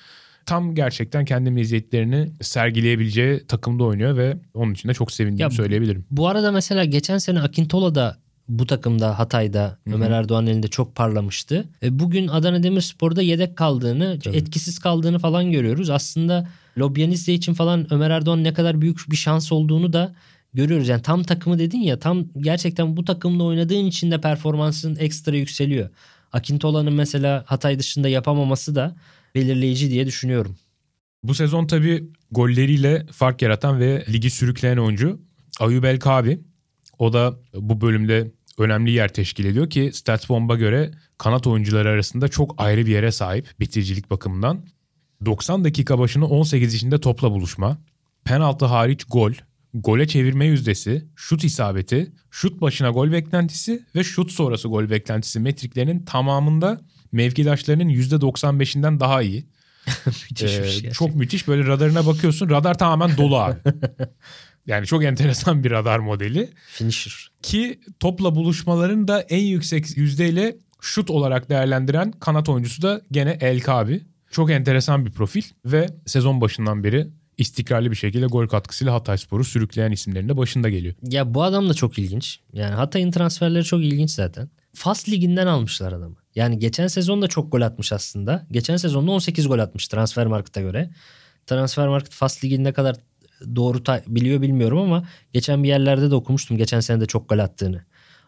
Tam gerçekten kendi meziyetlerini sergileyebileceği takımda oynuyor ve onun için de çok sevindiğimi Ya, söyleyebilirim. Bu arada mesela geçen sene Akintola da bu takımda Hatay'da Ömer Erdoğan'ın elinde çok parlamıştı. E, bugün Adana Demirspor'da yedek kaldığını, Tabii. etkisiz kaldığını falan görüyoruz. Aslında Lobyanizde için falan Ömer Erdoğan ne kadar büyük bir şans olduğunu da görüyoruz. Yani tam takımı dedin ya tam gerçekten bu takımda oynadığın için de performansın ekstra yükseliyor. Akintola'nın mesela Hatay dışında yapamaması da belirleyici diye düşünüyorum. Bu sezon tabii golleriyle fark yaratan ve ligi sürükleyen oyuncu Ayub El Kabi. O da bu bölümde önemli yer teşkil ediyor ki Statsbomb'a göre kanat oyuncuları arasında çok ayrı bir yere sahip bitiricilik bakımından. 90 dakika başına 18 içinde topla buluşma, penaltı hariç gol, gole çevirme yüzdesi, şut isabeti, şut başına gol beklentisi ve şut sonrası gol beklentisi metriklerinin tamamında mevkidaşlarının %95'inden daha iyi. Müthiş Ee, şey çok müthiş böyle radarına bakıyorsun radar tamamen dolu abi. yani çok enteresan bir radar modeli Finisher. ki topla buluşmaların da en yüksek yüzdeyle şut olarak değerlendiren kanat oyuncusu da gene El Kabi. Çok enteresan bir profil ve sezon başından beri istikrarlı bir şekilde gol katkısıyla Hatayspor'u sürükleyen isimlerin de başında geliyor. Ya bu adam da çok ilginç. Yani Hatay'ın transferleri çok ilginç zaten. Fas liginden almışlar adamı. Yani geçen sezon da çok gol atmış aslında. Geçen sezonda 18 gol atmış transfer markete göre. Transfer market Fas ligini ne kadar doğru biliyor bilmiyorum ama geçen bir yerlerde de okumuştum geçen sene de çok gol attığını.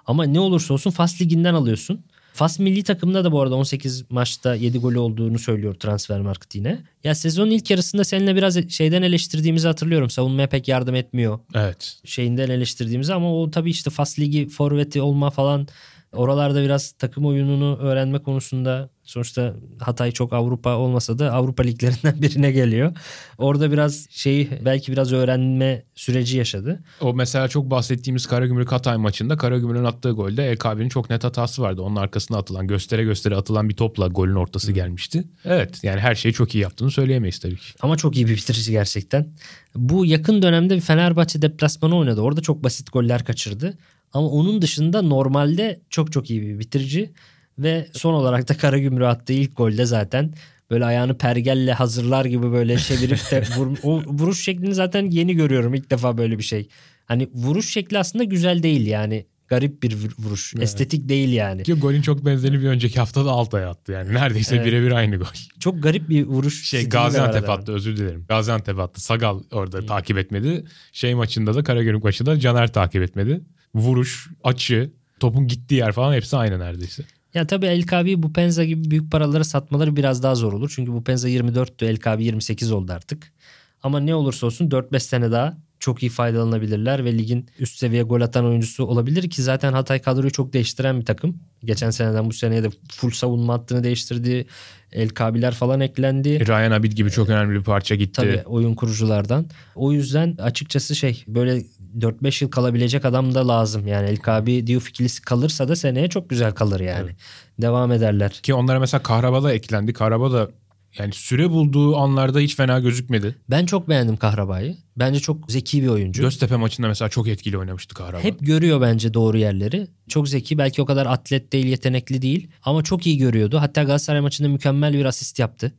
Ama ne olursa olsun Fas liginden alıyorsun. Fas milli takımında da bu arada 18 maçta 7 golü olduğunu söylüyor transfer market yine. Ya sezonun ilk yarısında seninle biraz şeyden eleştirdiğimizi hatırlıyorum. Savunmaya pek yardım etmiyor Evet. şeyinden eleştirdiğimizi ama o tabii işte Fas Ligi forveti olma falan oralarda biraz takım oyununu öğrenme konusunda sonuçta Hatay çok Avrupa olmasa da Avrupa liglerinden birine geliyor. Orada biraz şeyi belki biraz öğrenme süreci yaşadı. O mesela çok bahsettiğimiz Karagümrük Hatay maçında Karagümrük'ün attığı golde El Kabe'nin çok net hatası vardı. Onun arkasına atılan göstere göstere atılan bir topla golün ortası gelmişti. Evet yani her şeyi çok iyi yaptığını söyleyemeyiz tabii ki. Ama çok iyi bir bitirici gerçekten. Bu yakın dönemde bir Fenerbahçe deplasmanı oynadı. Orada çok basit goller kaçırdı. Ama onun dışında normalde çok çok iyi bir bitirici. Ve son olarak da Karagümrük'e attığı ilk golde zaten böyle ayağını pergelle hazırlar gibi böyle çevirip de vur, o vuruş şeklini zaten yeni görüyorum ilk defa böyle bir şey. Hani vuruş şekli aslında güzel değil yani. Garip bir vur- vuruş. Evet. Estetik değil yani. Ki golün çok benzerini bir önceki haftada Altay'a attı yani. Neredeyse Evet. birebir aynı gol. Çok garip bir vuruş. Şey Gaziantep attı özür dilerim. Gaziantep attı. Sagal orada takip etmedi. Şey maçında da Karagümrük maçında Caner takip etmedi. Vuruş, açı, topun gittiği yer falan hepsi aynı neredeyse. Ya tabii El Kabi bu Penza gibi büyük paraları satmaları biraz daha zor olur. Çünkü bu Penza 24'tü El Kabi 28 oldu artık. Ama ne olursa olsun 4-5 sene daha çok iyi faydalanabilirler ve ligin üst seviye gol atan oyuncusu olabilir ki zaten Hatay kadroyu çok değiştiren bir takım. Geçen seneden bu seneye de full savunma hattını değiştirdi. El Kabiler falan eklendi. Ryan Abid gibi çok önemli bir parça gitti. Tabii oyun kuruculardan. O yüzden açıkçası şey böyle 4-5 yıl kalabilecek adam da lazım. Yani El Kabi Diouf ikilisi kalırsa da seneye çok güzel kalır yani. Devam ederler. Ki onlara mesela Kahraba da eklendi. Kahraba da yani süre bulduğu anlarda hiç fena gözükmedi. Ben çok beğendim Kahraba'yı. Bence çok zeki bir oyuncu. Göztepe maçında mesela çok etkili oynamıştı Kahraba. Hep görüyor bence doğru yerleri. Çok zeki. Belki o kadar atlet değil, yetenekli değil. Ama çok iyi görüyordu. Hatta Galatasaray maçında mükemmel bir asist yaptı.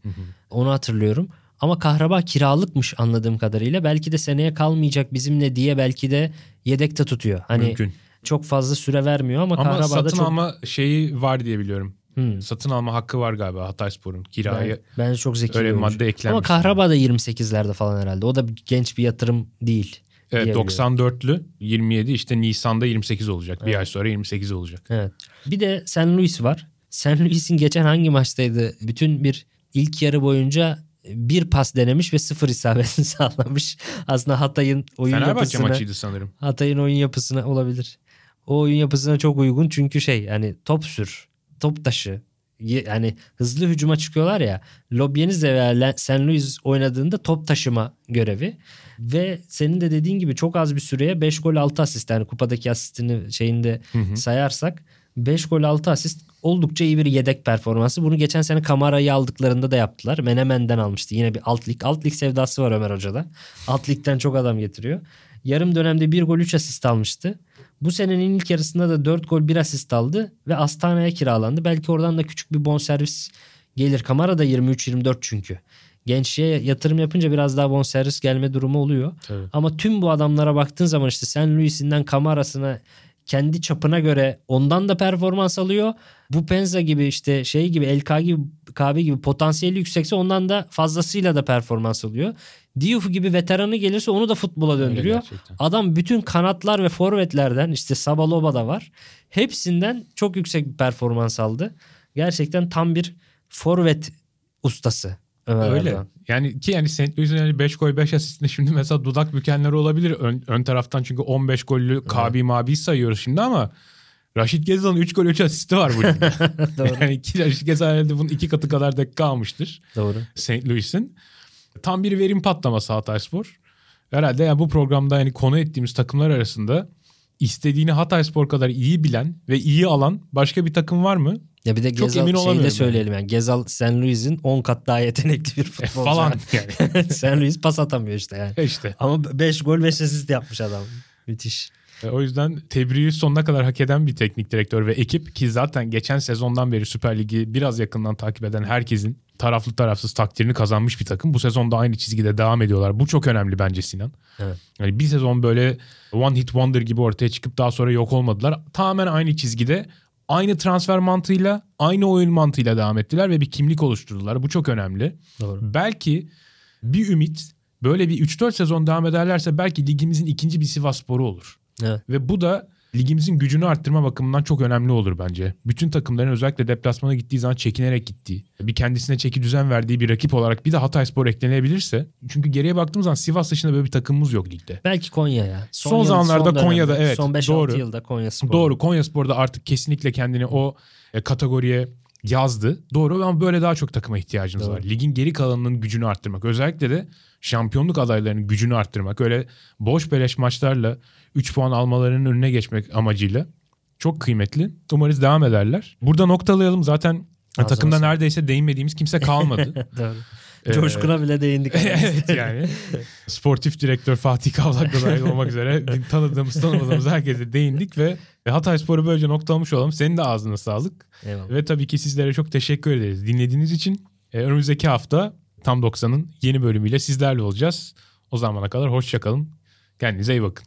Onu hatırlıyorum. Ama Kahraba kiralıkmış anladığım kadarıyla. Belki de seneye kalmayacak bizimle diye belki de yedekte tutuyor. Hani Mümkün. çok fazla süre vermiyor ama, Ama Kahraba'da satın çok... alma şeyi var diye biliyorum. Hmm. Satın alma hakkı var galiba Hatayspor'un. Kiraya Ben- bence çok zeki öyle bir bir madde eklenmiş. Ama Kahraba da 28'lerde falan herhalde. O da genç bir yatırım değil. Evet, diyebiliyorum. 94'lü 27 işte Nisan'da 28 olacak. Bir Evet. ay sonra 28 olacak. Evet. Bir de St. Louis var. St. Louis'in geçen hangi maçtaydı? Bütün bir ilk yarı boyunca bir pas denemiş ve sıfır isabetini sağlamış. Aslında Hatay'ın oyun Fenerbahçe yapısına, maçıydı sanırım. Hatay'ın oyun yapısına olabilir. O oyun yapısına çok uygun çünkü şey yani top sür, top taşı. Yani hızlı hücuma çıkıyorlar ya. Lobyenizle veya St. Louis oynadığında top taşıma görevi. Ve senin de dediğin gibi çok az bir süreye 5 gol 6 asist. Yani kupadaki asistini şeyinde Hı hı. sayarsak 5 gol 6 asist oldukça iyi bir yedek performansı. Bunu geçen sene Kamara'yı aldıklarında da yaptılar. Menemen'den almıştı. Yine bir alt lig. Alt lig sevdası var Ömer Hoca'da. Alt ligden çok adam getiriyor. Yarım dönemde 1 gol 3 asist almıştı. Bu senenin ilk yarısında da 4 gol 1 asist aldı ve Astana'ya kiralandı. Belki oradan da küçük bir bonservis gelir. Kamara da 23-24 çünkü. Gençliğe yatırım yapınca biraz daha bonservis gelme durumu oluyor. Tabii. Ama tüm bu adamlara baktığın zaman işte St. Louis'inden Kamara'sına kendi çapına göre ondan da performans alıyor. Bu Penza gibi işte şey gibi LK gibi KB gibi potansiyeli yüksekse ondan da fazlasıyla da performans alıyor. Diouf gibi veteranı gelirse onu da futbola döndürüyor. Adam bütün kanatlar ve forvetlerden işte Sabaloba da var. Hepsinden çok yüksek bir performans aldı. Gerçekten tam bir forvet ustası. Ömer Öyle. Erdoğan. Yani ki yani St. Louis'in yani 5 gol 5 asistinde şimdi mesela dudak bükenleri olabilir. Ön, ön taraftan çünkü 15 gollü Kabi Mabi sayıyoruz şimdi ama Raşit Gezal'ın 3 gol 3 asisti var bu ligde. Yani iki, Raşit Gezal herhalde bunun iki katı kadar dakika almıştır. Doğru. St. Louis'in. Tam bir verim patlaması Hatayspor. Herhalde yani bu programda yani konu ettiğimiz takımlar arasında istediğini Hatayspor kadar iyi bilen ve iyi alan başka bir takım var mı? Ya bir de Çok Gezal şeyi de söyleyelim yani. Gezal St. Louis'in 10 kat daha yetenekli bir E, futbolcu. falan yani. St. Louis pas atamıyor işte yani. işte. Ama 5 gol 5 asist yapmış adam. Müthiş. E, O yüzden tebriği sonuna kadar hak eden bir teknik direktör ve ekip ki zaten geçen sezondan beri Süper Lig'i biraz yakından takip eden herkesin taraflı tarafsız takdirini kazanmış bir takım. Bu sezon da aynı çizgide devam ediyorlar. Bu çok önemli bence Sinan. Evet. Yani bir sezon böyle one hit wonder gibi ortaya çıkıp daha sonra yok olmadılar. Tamamen aynı çizgide aynı transfer mantığıyla aynı oyun mantığıyla devam ettiler ve bir kimlik oluşturdular. Bu çok önemli. Doğru. Belki bir ümit böyle bir 3-4 sezon devam ederlerse belki ligimizin ikinci bir Sivas Sporu olur. Evet. Ve bu da ligimizin gücünü arttırma bakımından çok önemli olur bence. Bütün takımların özellikle deplasmana gittiği zaman çekinerek gittiği, bir kendisine çeki düzen verdiği bir rakip olarak bir de Hatayspor eklenebilirse. Çünkü geriye baktığımız zaman Sivas dışında böyle bir takımımız yok ligde. Belki Konya ya. Son yıl- zamanlarda dönemde, Konya'da, evet, Son 5-6 doğru. yılda Konya Spor. Doğru Konyaspor'da artık kesinlikle kendini o e, kategoriye yazdı. Doğru ama böyle daha çok takıma ihtiyacımız Doğru. var. Ligin geri kalanının gücünü arttırmak. Özellikle de şampiyonluk adaylarının gücünü arttırmak. Öyle boş beleş maçlarla 3 puan almalarının önüne geçmek amacıyla çok kıymetli. Umarız devam ederler. Burada noktalayalım. Zaten Ağzına takımda sağlık. neredeyse değinmediğimiz kimse kalmadı. Doğru. Ee, Coşkun'a bile değindik. evet yani. Sportif direktör Fatih Kavlak da dahil olmak üzere tanıdığımız tanımadığımız herkese değindik ve Hatay Spor'u böylece noktalamış olalım. Senin de ağzına sağlık. Eyvallah. Ve tabii ki sizlere çok teşekkür ederiz dinlediğiniz için. Ee, önümüzdeki hafta Tam 90'ın yeni bölümüyle sizlerle olacağız. O zamana kadar hoşçakalın. Kendinize iyi bakın.